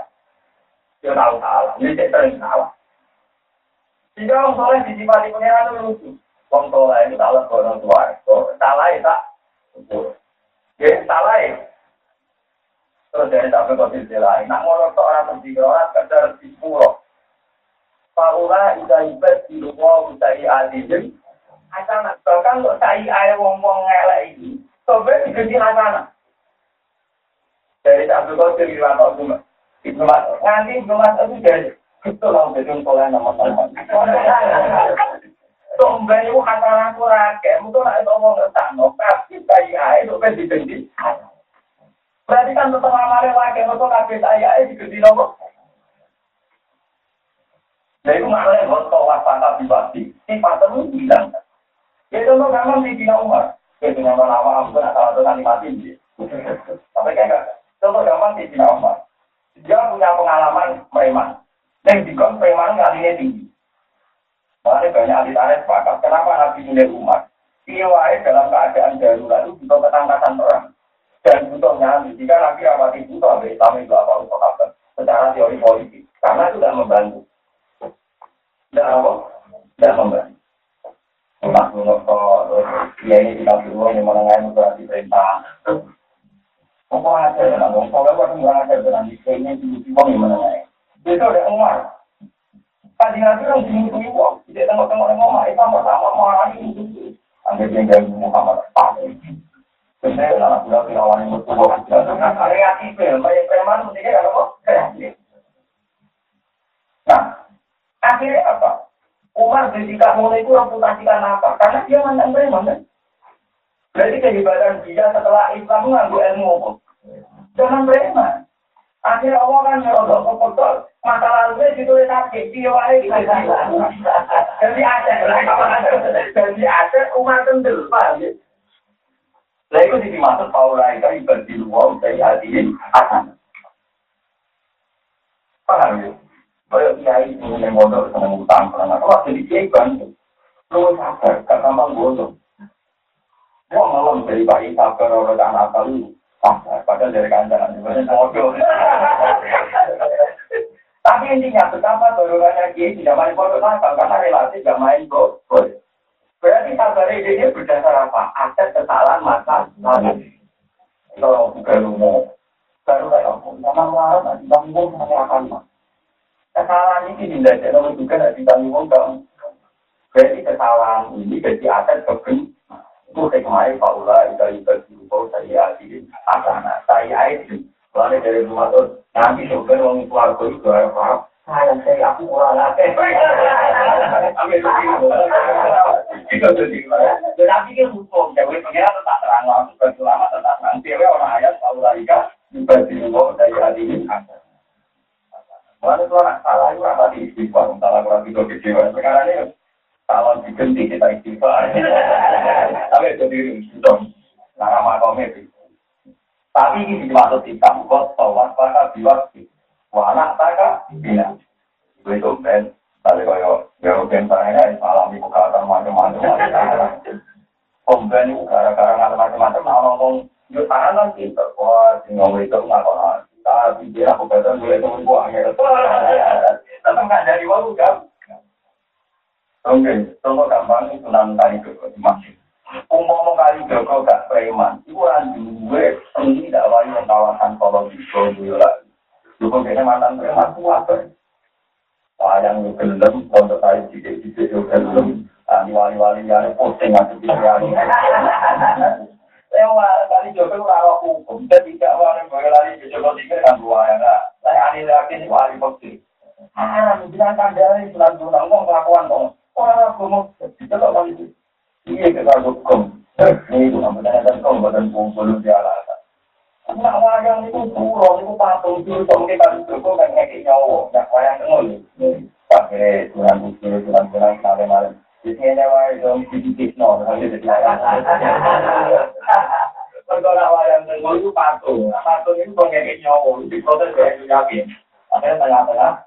Dia tahu salah. Ini saya sering salah. Wong soleh itu lucu. Soleh itu salah orang tua. Salah itu tak. Ya salah ya. Terus dari sampai lain. Nak orang orang kadar di sepuluh. Paula ida ibad di rumah usai hasanah. Bahkan wong-wong ngelak ini, diganti hasanah. Dari Abu Ibnu Mas'ud. Mas'ud itu jadi itu itu ngomong itu Berarti kan tetap amalnya lagi, mungkin kabeh saya air diganti nopo. Nah itu maknanya buat tawaf patah dibati, sifat itu bilang. Ya contoh gampang di Dina Umar. Ya dengan lama aku kan nanti mati. Tapi kayak contoh gampang di Umar. Dia punya pengalaman preman. Dan di kon preman ngalinya tinggi. Makanya banyak ahli tarikh sepakat. Kenapa Nabi milih Umar? Iwai dalam keadaan darurat itu butuh ketangkasan perang. Dan butuh nyali. Jika Nabi rapati butuh, Islam itu apa apa secara teori politik. Karena itu tidak membantu. Tidak apa? Tidak membantu. Entah menurut dia ini tidak dulu yang menengah itu berarti perintah. Apa ada ya, kalau waktu nggak kayaknya yang menengah. Itu ada Umar. Tadi nanti orang sini itu ibu, tidak tengok-tengok ngomong, itu Muhammad. Sebenarnya yang bertubuh. Kreatif, banyak preman? Kreatif. Nah, akhirnya apa? Umar ketika mulai itu karena? Karena dia mantan preman kan? Berarti kehebatan dia setelah Islam mengambil ilmu apa? Jangan preman. Akhirnya Allah kan nyerobok kepotol. Masa lalunya ditulis sakit. Dia wae Jadi ada. Jadi ada Umar kendel. Pak. Lah itu dimaksud Paula itu ibadah luar dari hadirin akan. Paham ya? Kayak kiai yang mondok seneng utang, kalau jadi bantu. Lu sabar, gak gampang bodoh. Mau ngelam dari bayi sabar orang anak kali, sabar. Padahal dari kandangan juga bodoh. Tapi intinya betapa dorongannya kiai tidak main bodoh nakal karena relasi tidak main bodoh. Berarti sabar ini berdasar apa? Aset kesalahan masa lalu. Kalau bukan umum, baru kayak aku, sama melarat, nanti bangun, akan mas. Kesalahan ini tidak ada juga tidak ditanggung Berarti kesalahan ini jadi aset kebun. Itu hikmahnya Paula itu itu diubah saya adil asana saya itu. Lalu dari rumah itu nanti itu apa? Saya saya aku kurang lagi. Itu. Tetapi kan hukum, jadi pengiran tetap terang berselama tetap orang ayat Paula itu saya adil asana. Mana anak salah itu apa di istighfar, salah kurang itu kecewa. Sekarang ini salah diganti kita istighfar. Tapi itu diri dong. Nah, nama kau Tapi ini dimaksud kita, kok tawar pada biwak Wah, anak taka, bila. Itu ben, tadi kaya, ya ben saya alami kekatan macam-macam. Komplain itu gara-gara macam-macam, nah ngomong, yuk tangan kan kita, wah, itu nggak tapi dia aku kata temen gua angin. Tetap nggak dari waktu kan? Oke, contoh gampang itu sunan kali joko masih. Umum kali joko gak preman, itu kan dua ini tidak wali kawasan kalau di Solo lagi. Dulu kayaknya mantan preman kuat kan? Sayang lu gelem, untuk tadi jidik-jidik lu gelem. Wali-wali yang posting aku di lewat kali jodoh rawat hukum dan tidak wali boleh lari jodoh tiga kan dua ya enggak saya aneh lagi wali bukti ah bilang kandang bulan bulan ngomong kelakuan dong orang mau itu loh kali itu Iya kita hukum. Ini itu namanya dan kau badan kumpul di. Nak wayang itu turun, itu patung itu, kita itu kok nggak ngekik nyawa, nak wayang itu pakai tulang bukti, tulang tulang kenapa malam. Di sini wayang dong sedikit nol, nanti jadi Kalau nak wayang itu patung, patung itu ngekik nyawa, di proses dari yakin. Akhirnya tengah-tengah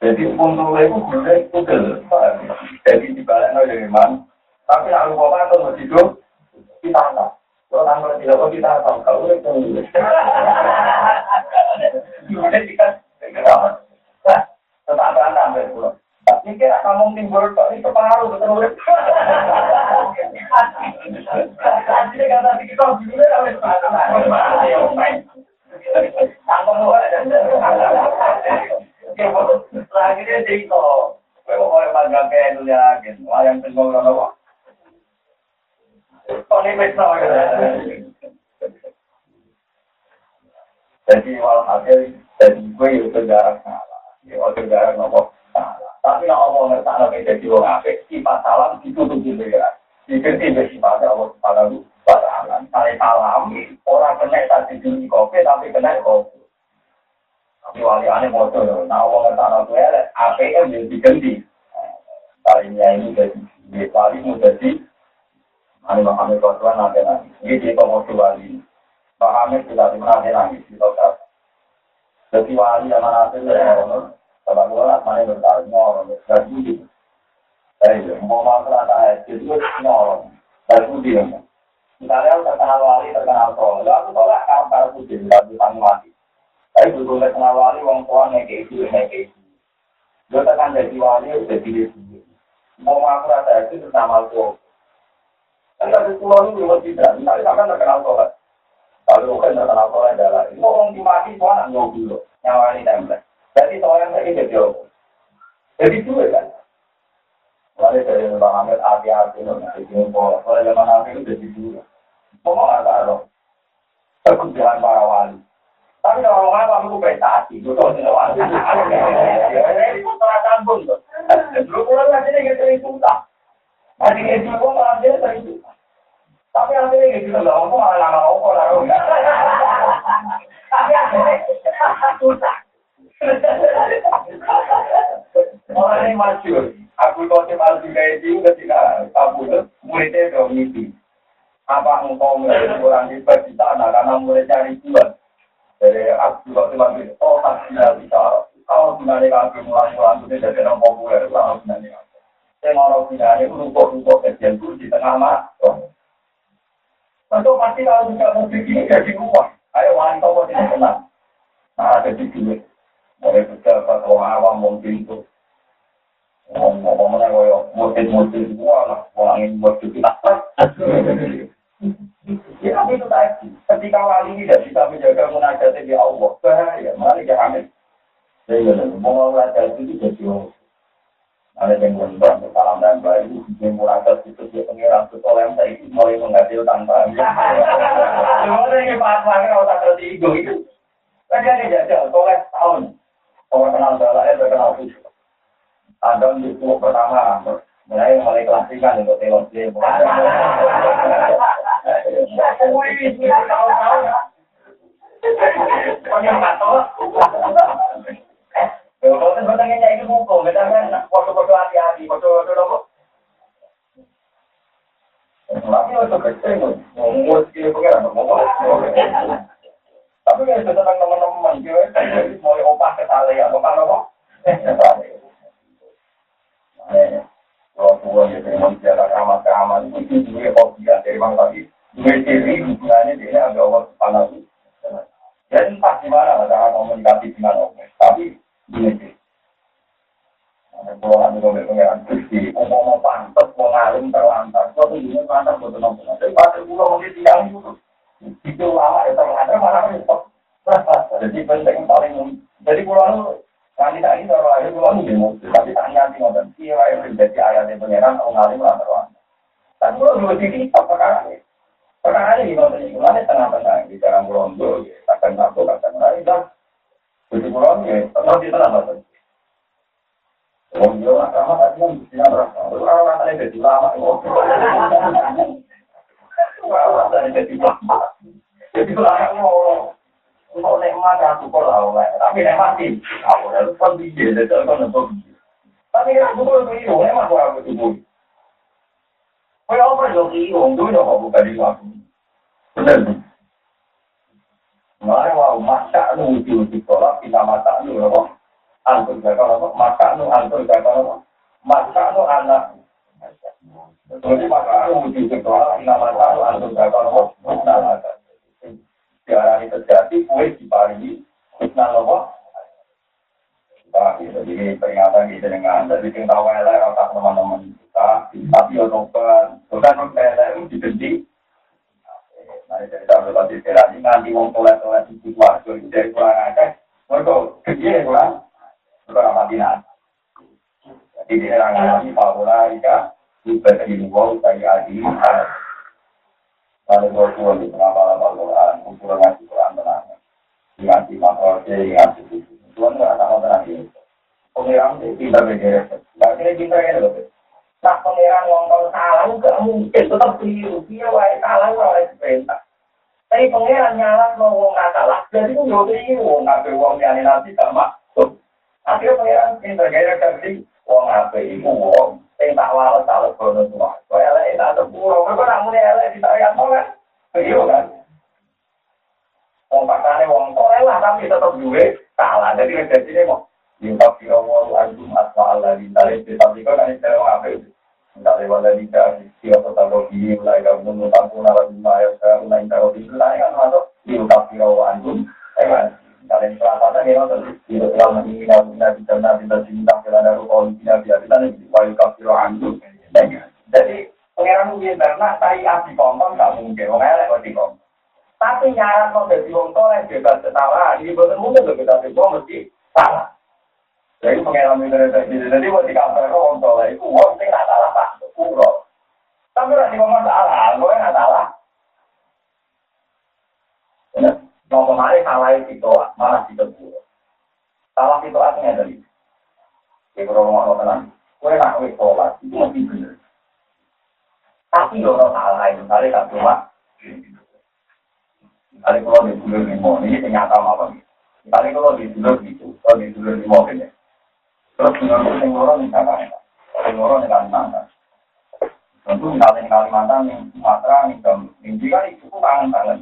Jadi untuk itu gula itu pegel. Jadi dibalik no dari mana. Tapi nak lupa apa tuh hidup kita tak. Kalau tanpa tidak kita tahu kalau itu gula. Gula jika tetap anda ambil pulau. Ini kira kamu timbul itu pengaruh betul betul. Jadi kata kita gula harus Tanggung lagi kalau kayak itu ya, gitu, orang Mesno Jadi walhasil, jadi gue itu sejarah salah, ya salah. Tapi nak omong ngerti anak jadi orang sifat salam ditutup gitu ya. Dikerti bersifat Allah Subhanahu wa taala. Salam, orang kena tadi di kopi tapi kena kopi. Tapi wali aneh motor, nah uang tanah gue ada APM yang diganti. Kalinya ini jadi di wali mau jadi, ani Muhammad Rasulullah nanti nanti. Ini di pengurus wali. Muhammad sudah di mana nanti di kota. Jadi wali yang mana itu ya, kalau gue lah mana bertaruh nyolong, gak. Eh, mau masalah saya, jadi gue nyolong, gak. Misalnya terkenal wali, terkenal tol, lalu tolak kapal putih, bisa mati. Tapi dulu kenal wali, wong tua ngeke itu, ngeke itu. Gue tekan jadi wali, udah diri sendiri. Mau ngaku rasa itu bersama aku. Kan pulau ini belum tidak, tapi kan terkenal sholat. Kalau kan terkenal sholat adalah, itu orang dimati sholat nggak dulu, nyawa ini template. Jadi sholat lagi jadi apa? Jadi kan. Mulai dari Bang Ahmed hati-hati jadi ngumpul. Kalau zaman nanti itu jadi dua. Mau nggak tahu? Kegudahan para wali. Tapi kalau orang prestasi, itu tahu tidak wajib. Ini pun salah sambung tuh. Lu pulang nanti dia sering susah. Nanti dia juga malah dia susah. Tapi nanti dia gitu loh, aku malah lama aku lalu. Tapi akhirnya susah. Orang ini masyur. Aku kau cemal juga itu ketika kabur muridnya udah mimpi. Apa engkau mulai kurang di sana karena mulai cari buat dari aku waktu lagi oh tidak bisa kalau sebenarnya kaki mulai-mulai itu jadi orang populer kalau sebenarnya saya mau sebenarnya rukuk-rukuk kecil itu di tengah mas Tentu pasti kalau bisa musik ini jadi uang ayo wanita kok tidak tenang nah jadi duit mulai pejabat orang awam mungkin itu ngomong-ngomongnya kayak musik-musik semua lah orang ini buat kita Ya itu tadi, ketika wali tidak bisa menjaga munajat di Allah, bahaya, malah dia amin. Saya bilang, mau munajat itu jadi Allah. Ada yang benar, salam dan baik, yang munajat itu dia pengiran yang saya mulai menghasilkan paham. Cuma ini pas lagi kalau tak tertigo itu, kan dia dijajal, soleh tahun. Orang kenal dalam, terkenal khusus. Ada di pertama, mulai mulai klasikan untuk teologi. Tapi kalau tentang teman-teman, mulai opah ke tali, apa apa? Kalau tua ya dengan jarak ramah-ramah itu juga fobia dari bang tadi. Diri hubungannya subhanahu Dan entah gimana cara komunikasi dengan Allah. Tapi ngomong pengeran pantas, mau ngalim terlantar. Ini pantas buat. Tapi itu pulau tiang itu. Itu lama itu ada mana repot. Jadi penting paling jadi pulau kalau ada pulau ini tapi ngoten. Iya, jadi yang pengiran orang ngalim lah terus. Tapi pulau dua titik apa perkara Perkara ini ngoten ini, mana di akan akan lain dan jadi ini, tenang di. Wong yo agama tadi kan bisa berapa? Orang orang jadi lama, Jadi jadi mau nikmat aku kok lah tapi nek mati aku harus pergi jadi kalau nonton tapi aku nikmat aku aku Kau apa yang kiri, dulu yang aku buka di aku. Benar. Mulai mau masak nu di sekolah kita masak nu apa? Antur jaga apa? Masak nu antur jaga apa? Masak nu anak Jadi maka wujud sekolah nama tahu antum bakal nama Tiara ini terjadi, kue diparingi Husna nopo jadi peringatan kita dengan Jadi kita tahu elek otak teman-teman kita Tapi ya tobat itu dibenci Nah, jadi ini dari mati Jadi ini dari adi Lalu tua di ngaji Quran tenang. Tuhan nggak tahu tenang ini. Pengiran itu pintar. Nggak kira pintar ini loh. Nah wong kalau salah, nggak mungkin tetap keliru. Dia wae salah, wae perintah. Tapi pengiran nyalah mau wong nggak salah. Jadi itu jauh keliru. Nggak wong yang nanti gak maksud. Akhirnya pengiran pintar gaya kerja. Wong apa ibu wong sing tak waras kalau kono tua. Kau elek tak sepuro, kau nak muni elek ditarian kan? Iya kan? Wong tapi tetap duwe salah. Jadi jadi ini mau Yungkap kira walu antum asma Allah di tali tapi kan wong apa itu? Tidak lewat dari dari siapa tahu di mulai kamu menutang pun ala lima ya sekarang naik taruh di sana kan masuk Yungkap kira walu antum. Kalian perasaan ya nonton. Tidak lama ini nabi bisa nabi dan cinta kita ada rukun tidak biar kita nih wayu kafiro antum. Jadi pengiran mungkin karena tadi asli kompon nggak mungkin. Wong elek kok di kompon. Tapi nyarat mau jadi wong soleh bebas ketawa. Ini betul mungkin loh kita tiba mesti salah. Jadi pengiran mungkin dari jadi mau di kantor wong soleh itu wong sing nggak salah pak. Kuro. Tapi nanti ngomong salah, gue nggak salah. Mau kemarin salah itu malah ditegur. Salah itu artinya dari. Di kalau mau tenang, gue nak wis sholat itu mesti bener. Tapi kalau salah itu kali tak cuma. Kali kalau di dulur limo ini ternyata apa? Kali kalau di dulur gitu, kalau di dulur limo ini. Terus itu yang orang misalkan, yang orang yang Kalimantan. Tentu misalnya di Kalimantan, di Sumatera, di Jawa, itu kangen banget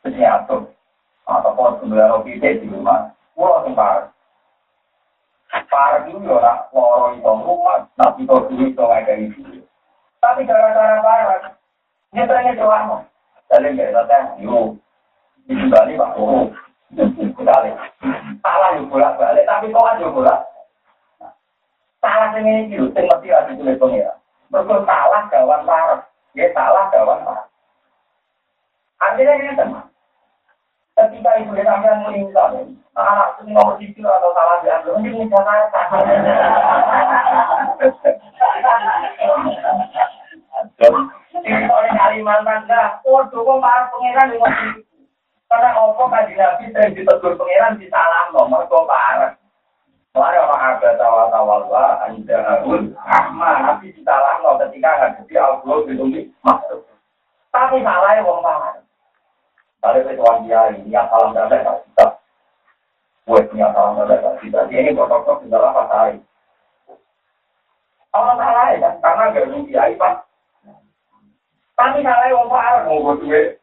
penyatur atau pun sebenarnya roti di rumah. Pulau tempat. Para itu ya lorong itu rumah, tapi itu duit itu dari itu. Tapi gara-gara para, nyatanya celana. Jadi nggak ada yuk. Di Bali pak kembali. Salah yuk bolak balik, tapi kau aja bolak. Salah yang ini yuk, yang mesti ada tulis pengira. Mereka salah kawan parah, dia salah kawan parah. Artinya ini teman. Ketika ibu dan sampean meninggal, anak itu nomor sisi atau salah diambil, mungkin bisa saya oleh Kalimantan, nah, waduh, kok para pengiran di Karena apa kaji Nabi sering ditegur pengiran di salah nomor kok parah. Mari orang ada tawa-tawa anda harus ahmad, Nabi di salah nomor ketika ngadepi Allah itu masuk. Tapi salah ya wong parah. Kalau ketuan dia ini yang salam dada tak bisa. Buat punya salam dada tak bisa. Dia ini di dalam salah ya kan? Karena pak. Tapi salah yang parah mau duit.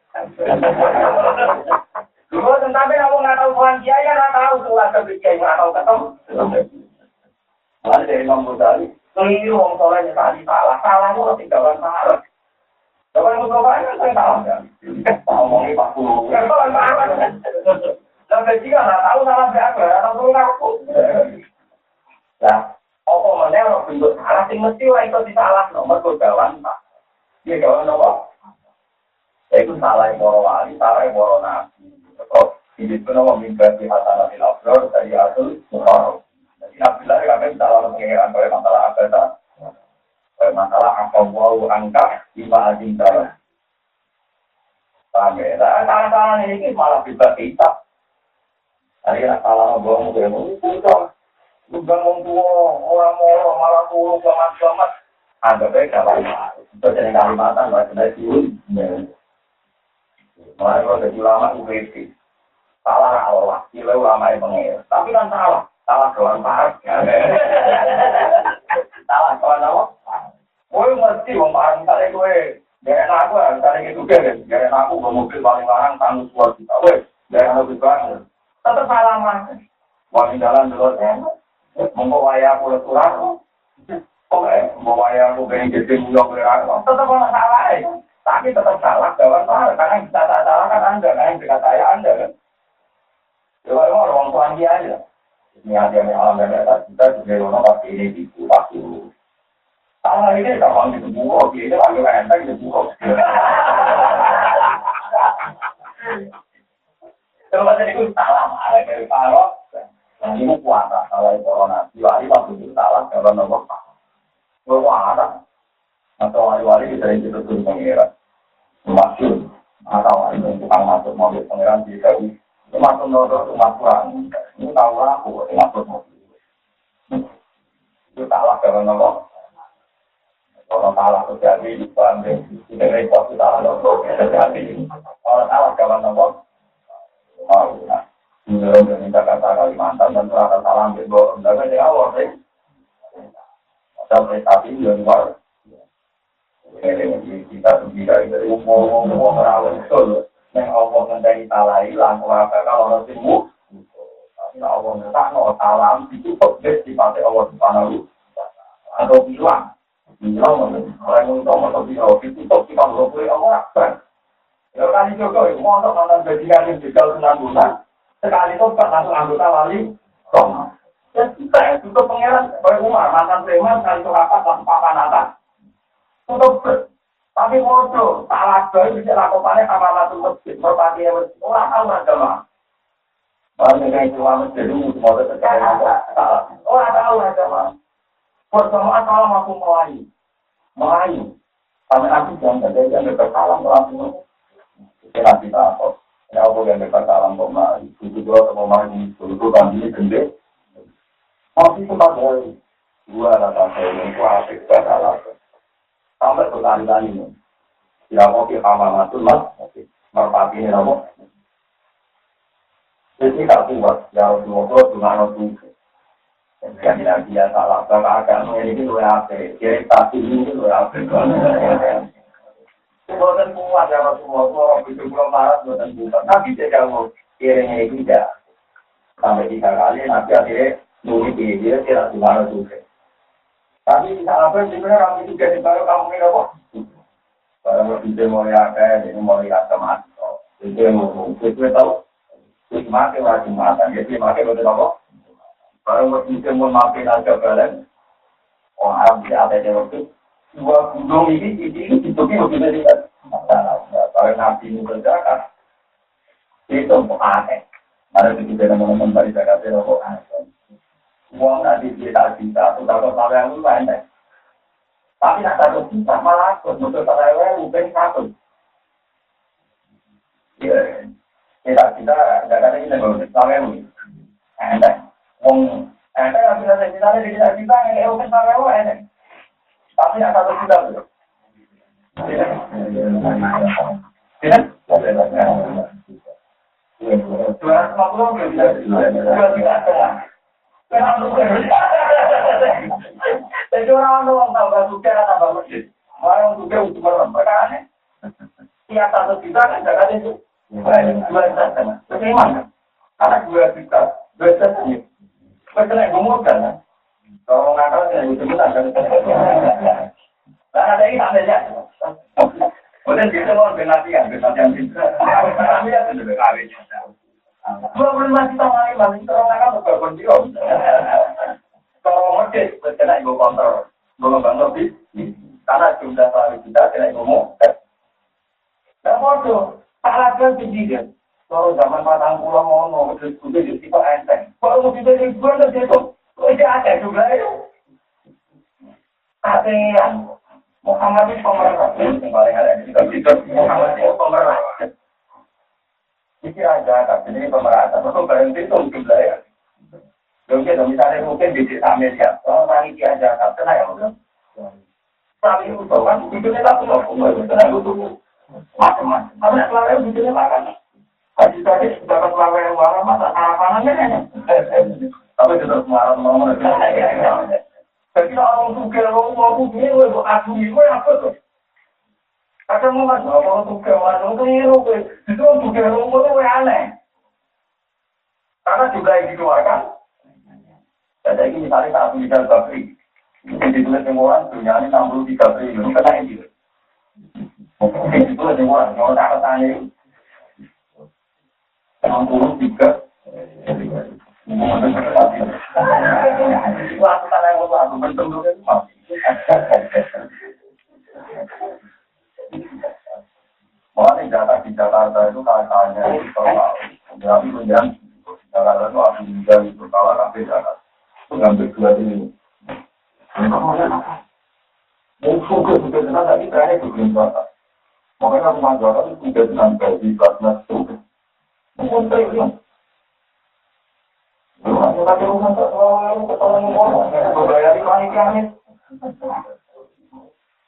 Dulu tetapi kamu nggak tahu Tuhan dia ya nggak tahu Tuhan kebijakan nggak tahu ketemu. Ada dari Imam Ghazali, keliru orang solehnya tadi salah, salah itu tinggalan parah. Kalau yang berdoa kan saya tahu kan. Ngomongin Pak Guru. Dan ketika nggak tahu salah siapa, atau tuh ngaku. Nah, apa mana orang bentuk salah sih mesti lah itu disalah nomor kegawan Pak. Dia gawan apa? salah para wali, salah para nabi. Kok ini pun mau mimpi di labrar dari atul muharram. Jadi nabi lah kan salah pengiran kalau masalah agama, kalau masalah apa wau angka lima. Paham ya? Salah-salah ini malah bisa kita. Hari ini salah ngomong ngomong itu orang tua, orang malah tua, selamat-selamat. Anggap aja kalau itu jadi Kalimantan, nggak kena siun. Malah kalau jadi ulama UPT. Salah Allah, kira ulama yang pengir. Tapi kan salah. Salah kawan parah. Salah kawan apa? Gue mesti misalnya gue. Gak enak aku, misalnya gitu kan. Enak aku, gue mobil paling larang, tanggung suara kita. Gak enak lebih banget. Tetap salah mah. Wangi jalan dulu, Monggo waya aku leturan. Oke, mau waya aku pengen jadi mulia berang. Tetap salah ya. Tapi tetap salah, kawan salah. Karena bisa salah kan anda, karena yang dekat saya anda kan. Coba emang orang tuan dia aja. Ini ada yang alam dan atas kita juga orang pasti ini itu pasti. Salah ini gampang gitu buku, ini lagi enteng gitu buku. Coba jadi itu salah, ada dari parok. Yang ini kuasa, salah corona. Diwali waktu itu salah, kalau nomor Gue kuasa. Atau wali-wali yang kita turun pengiran. Masyur. Atau wali yang tukang masuk mobil pengiran di Dewi. Masuk nomor rumah kurang. Ini tahu aku, masuk mobil. Itu salah, kalau nomor. Kalau salah terjadi, ambil kita repot, salah nomor terjadi. Kalau salah, kalau nomor. Mau, nah. Menurut minta kata Kalimantan dan serahkan salam lembaga di awal sih. Ada prestasi di luar. Kita tidak dari umum-umum merawat itu. Yang Allah hilang, kalau orang timur, tapi Allah mentak no salam ditutup deh di pantai Allah Subhanahu atau bilang, bilang orang tahu atau bilang ditutup di pantai Allah Akbar. Ya kali juga, mau untuk nonton bajingan yang bulan. Sekali itu langsung anggota wali Roma. Dan kita ya, itu pangeran, Bapak Umar, mantan preman, kali itu rapat, langsung. Tutup Tapi bodoh, salah bayi bisa lakukannya sama satu masjid, merpati yang masjid, orang tahu agama. Banyak yang itu semua terkait salah. Orang tahu agama. Pertemuan salam aku melayu. Melayu. Sampai nanti jangan ada yang bersalam langsung. Kita nanti tahu. Ya Allah yang dekat kok mah itu dua sama ini dulu kan ini gede. Masih sempat dari dua rata saya yang kuat kita salah. Sampai berkali-kali ini. Ya mau kita amal matul mas, merpati ini nopo. Jadi tak kuat, ya Rasulullah cuma nopo. Jadi nanti ya salah, kalau agama ini lu apa? Jadi pasti ini lu apa? Bukan kuat ya Rasulullah, itu belum marah, bukan kuat. Tapi dia kalau kiranya itu tidak sampai tiga kali, nanti akhirnya nuri dia tidak di mana juga. Tapi apa sebenarnya orang itu jadi baru kamu ini apa? Barang lebih mau kayak ini mau lihat sama itu yang mau itu tahu. Itu makai wajib makan, jadi makai betul apa? Barang lebih mau makan aja kalian. Orang Arab ada yang waktu dua gunung ini ini itu lebih dari masalah. Kalau nabi ini berzakat itu aneh. Ada begitu teman-teman dari zakat itu aneh. Uang nanti kita bisa, sudah kau sampai lain deh. Tapi nak satu juta malah ikut, untuk saya bukan satu. Ya, kita kita nggak ada kita nggak sampai yang Entah, uang nggak bisa saya kita ada kita kita yang bukan sampai yang entah. Tapi nak satu juta tuh. Tidak, tidak, dua ratus lima puluh Jadi orang orang tambah suka tambah masjid. Orang suka untuk orang perkara Tiap satu juta kan jangan itu dua juta. Bagaimana? Karena dua juta, dua juta. Betul yang gemuk kan? Kalau nakal tidak benar kan? Karena ada ini ada ya. Kemudian kita mau benatian, benatian kita. Kami ya sudah. Dua puluh lima juta masih orang nakal berkorban. Kalau masjid kena ibu kontrol, belum lebih karena jumlah kali kita kena ibu mau. Nah, waduh, salah kan tinggi kan. Kalau zaman patang pulau ngono, terus udah jadi tipe enteng. Kalau mau tidak di bulan itu, itu ada ya. Atean, Muhammad itu pemerintah. Yang paling ada di Muhammad itu pemerintah. iki aja tapi ini pemerata kok berhenti itu mungkin lah ya mungkin kalau misalnya mungkin di desa Amerika kalau lagi di aja tapi kena ya tapi itu kan itu kita tuh mau kumpul itu kena itu macam-macam tapi yang lain itu kita makan Haji tadi sudah kelawe warna masa harapanannya tapi tetap marah marah. mau lagi jadi orang suka orang mau bukti itu aku itu apa tuh Kadang mau masuk orang suka orang tuh ini gue, itu suka orang gue aneh. Karena juga yang dikeluarkan. Jadi ini misalnya satu miliar bakri, itu ditulis yang orang dunia ini 63 triliun, kena ini. Itu yang orang, kalau tak tanya enam puluh tiga Waktu tanah yang waktu Mulai data di Jakarta itu katanya itu Jakarta itu aku juga itu kalau sampai Jakarta itu ngambil dua ini. Mungkin juga juga dengan tadi terakhir itu belum Makanya rumah Jakarta itu tidak dengan gaji kelas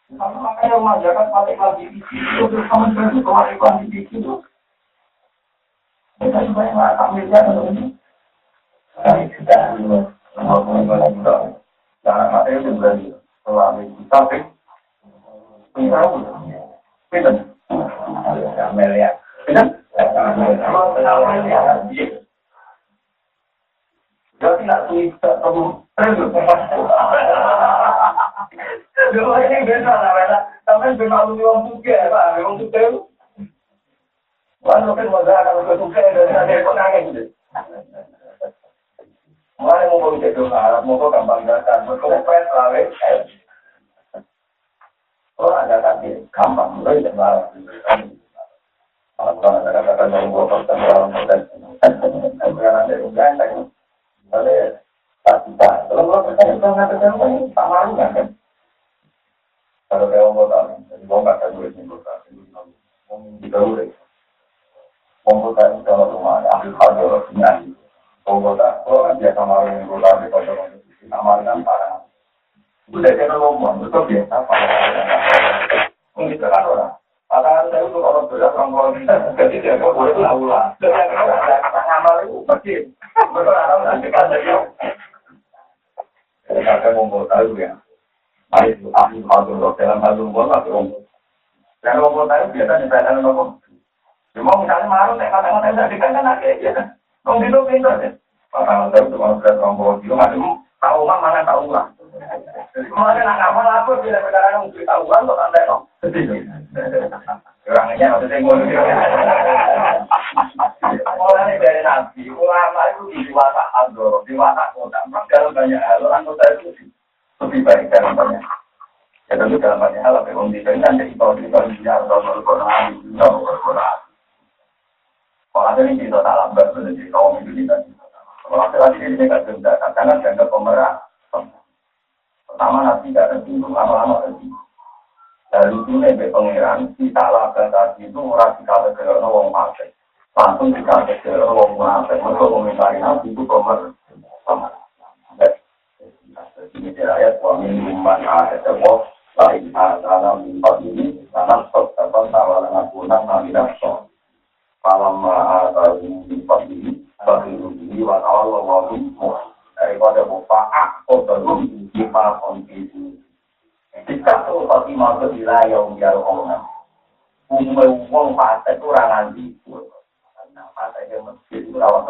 itu Makanya memanjakan pakai lagi di situ, terus kamu berarti kemarikan di situ. Kita juga yang nggak ambilnya untuk ini. Kami sudah. Jangan ada yang berarti selama kita, tapi kita. Kita. Jadi nak Dulu ini beda. Tapi lu pak. Kan mau ada gitu. Mulai mau bawa itu mau gampang datang, mau Oh ada tapi gampang, mulai jangan apa ada kata yang gua karena ada yang oleh pasti pak kalau gua pasang itu nggak tak malu kan kalau dia mau tahu jadi gua nggak tahu ini gua tahu mau kita udah. Mau tahu kalau rumah ambil kado nyanyi mau tahu kalau biasa malu gua tahu di kado nama kan parah. Udah jangan ngomong itu biasa parah mungkin kan orang. Maka saya itu kalau sudah orang jadi dia nggak boleh tahu lah. Ngamal itu pergi. Berharap nanti kan jadi. Saya mau tahu ya. Mari ahli kalau dalam hal umum lah. Yang mau tahu biasanya saya dalam ngomong. Cuma misalnya malu, saya kata-kata saya kan kan ada ya kan. Om itu pintar ya. Maka saya itu itu macam tahu mah mana tahu lah. Kemarin nak apa bila benar orang tahu kan kok anda dong. Orangnya maksudnya ngono. Mulai dari nabi, ulama itu di diwata ador, di watak kota. Dalam banyak hal, orang kota itu lebih baik dalam banyak Ya tentu dalam banyak hal, tapi orang bisa kan jadi kalau kita bisa atau berkoran, atau berkoran. Kalau ada yang kita tak lambat, kaum itu kita. Kalau ada lagi ini nggak denda, karena dianggap pemerah. Pertama nanti tidak ada lama-lama ada dari itu nih pangeran kita lakukan tadi itu kita ke wong partai langsung kita ke wong partai mereka komentari nanti itu sama ini ayat wa min man ada tewok lain ada empat ini karena stok terbang tawaran aku nang nabi naso malam ada empat ini bagi ini wa awal wa daripada mufaak atau belum kita kondisi Jika tuh pasti mau ke wilayah biar orang umum uang partai itu orang nanti yang masjid itu rawat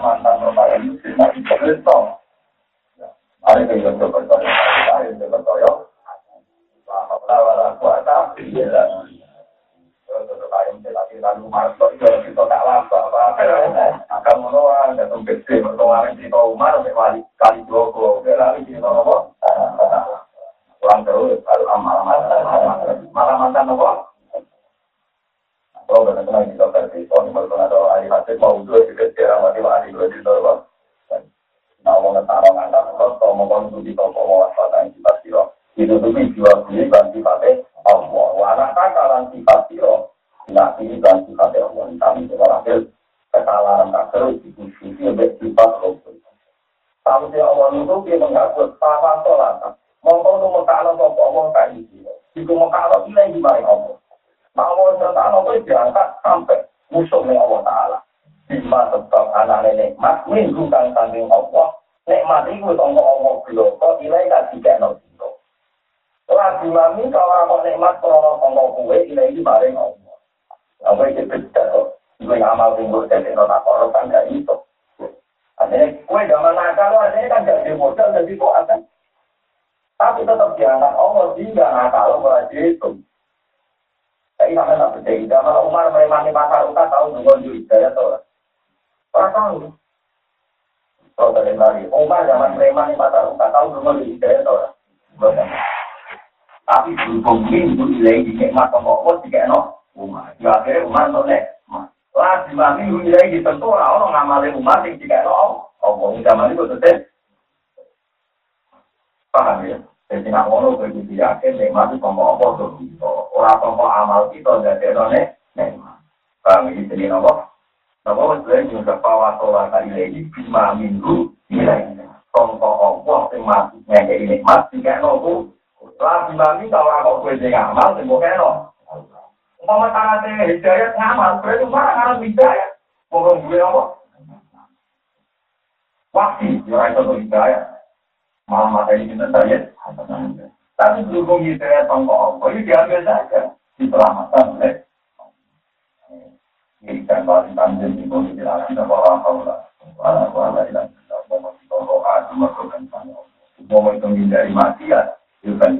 mantan orang ini tidak bisa betul. Ada yang betul betul, ada yang betul betul. Bahwa wala kuasa bila kita tak apa akan menolak dan Umar kali dua hadis mau dua juga sekarang mati mati dua di Nopo. Nah, mau kalau mau konsumsi toko mau waspada yang kita siro. Itu tuh jual beli bantu pakai Allah. Anak kakalan sifat siro. Nabi dan sifat Allah. Kami terakhir kesalahan kakek itu sisi lebih sifat Allah. Kalau itu dia mengaku paham sholat. Mongko itu mengkalah sopo Allah kayak gitu. Itu mengkalah di mana Allah. Nah Allah serta itu diangkat sampai musuh Allah taala. Bima tetap anak nenek mas min samping Allah. Nikmat iku tonggo Allah bloko nilai kasih kena sira ora dimami kalau kok nikmat ora tonggo nilai iki bareng Allah. Apa iki beda kok. Iku amal sing mbok nona karo gak iso Artinya kue zaman nakal, kan gak modal, jadi kok ada. Tapi tetap diangkat Allah, tidak nakal, malah dihitung. Tapi sama tak percaya. Zaman Umar memani pasar uta tahu dengan juga ya tau. Orang tahu. Kalau dari lari, Umar zaman preman di pasar uta tahu dengan juga ya tau. Tapi berhubung minggu nilai di nikmat Allah, jika no. Umar. Ya akhirnya Umar nolak. Lah di mana wilayah tentu orang ngamali Umar yang jika no, oh zaman itu tetep. Paham ya? Jadi nak ngono begitu yakin nikmat itu tombol apa ora apa amal kita dadi nek nikmat. Paham iki jenenge napa? Napa wis juga nyuwun sepawa kali lagi bima minggu nilai. Kongko Allah sing mati ngekeki nikmat tiga nopo. Lah bima minggu kalau aku kowe amal sing kok Umpama tanate hidayat ngamal, berarti marah ngaran hidayat. Ngomong gue apa? Wakti, ya itu hidayat. Malah mata ini kita. Tapi berhubung hidayah tongkol Allah, itu diambil saja. Diselamatkan oleh Ikan paling panjang di bumi dilarang dan wala haula wala wala ilah Allah mau ditolong adu maka kan mau itu menghindari mati ya itu kan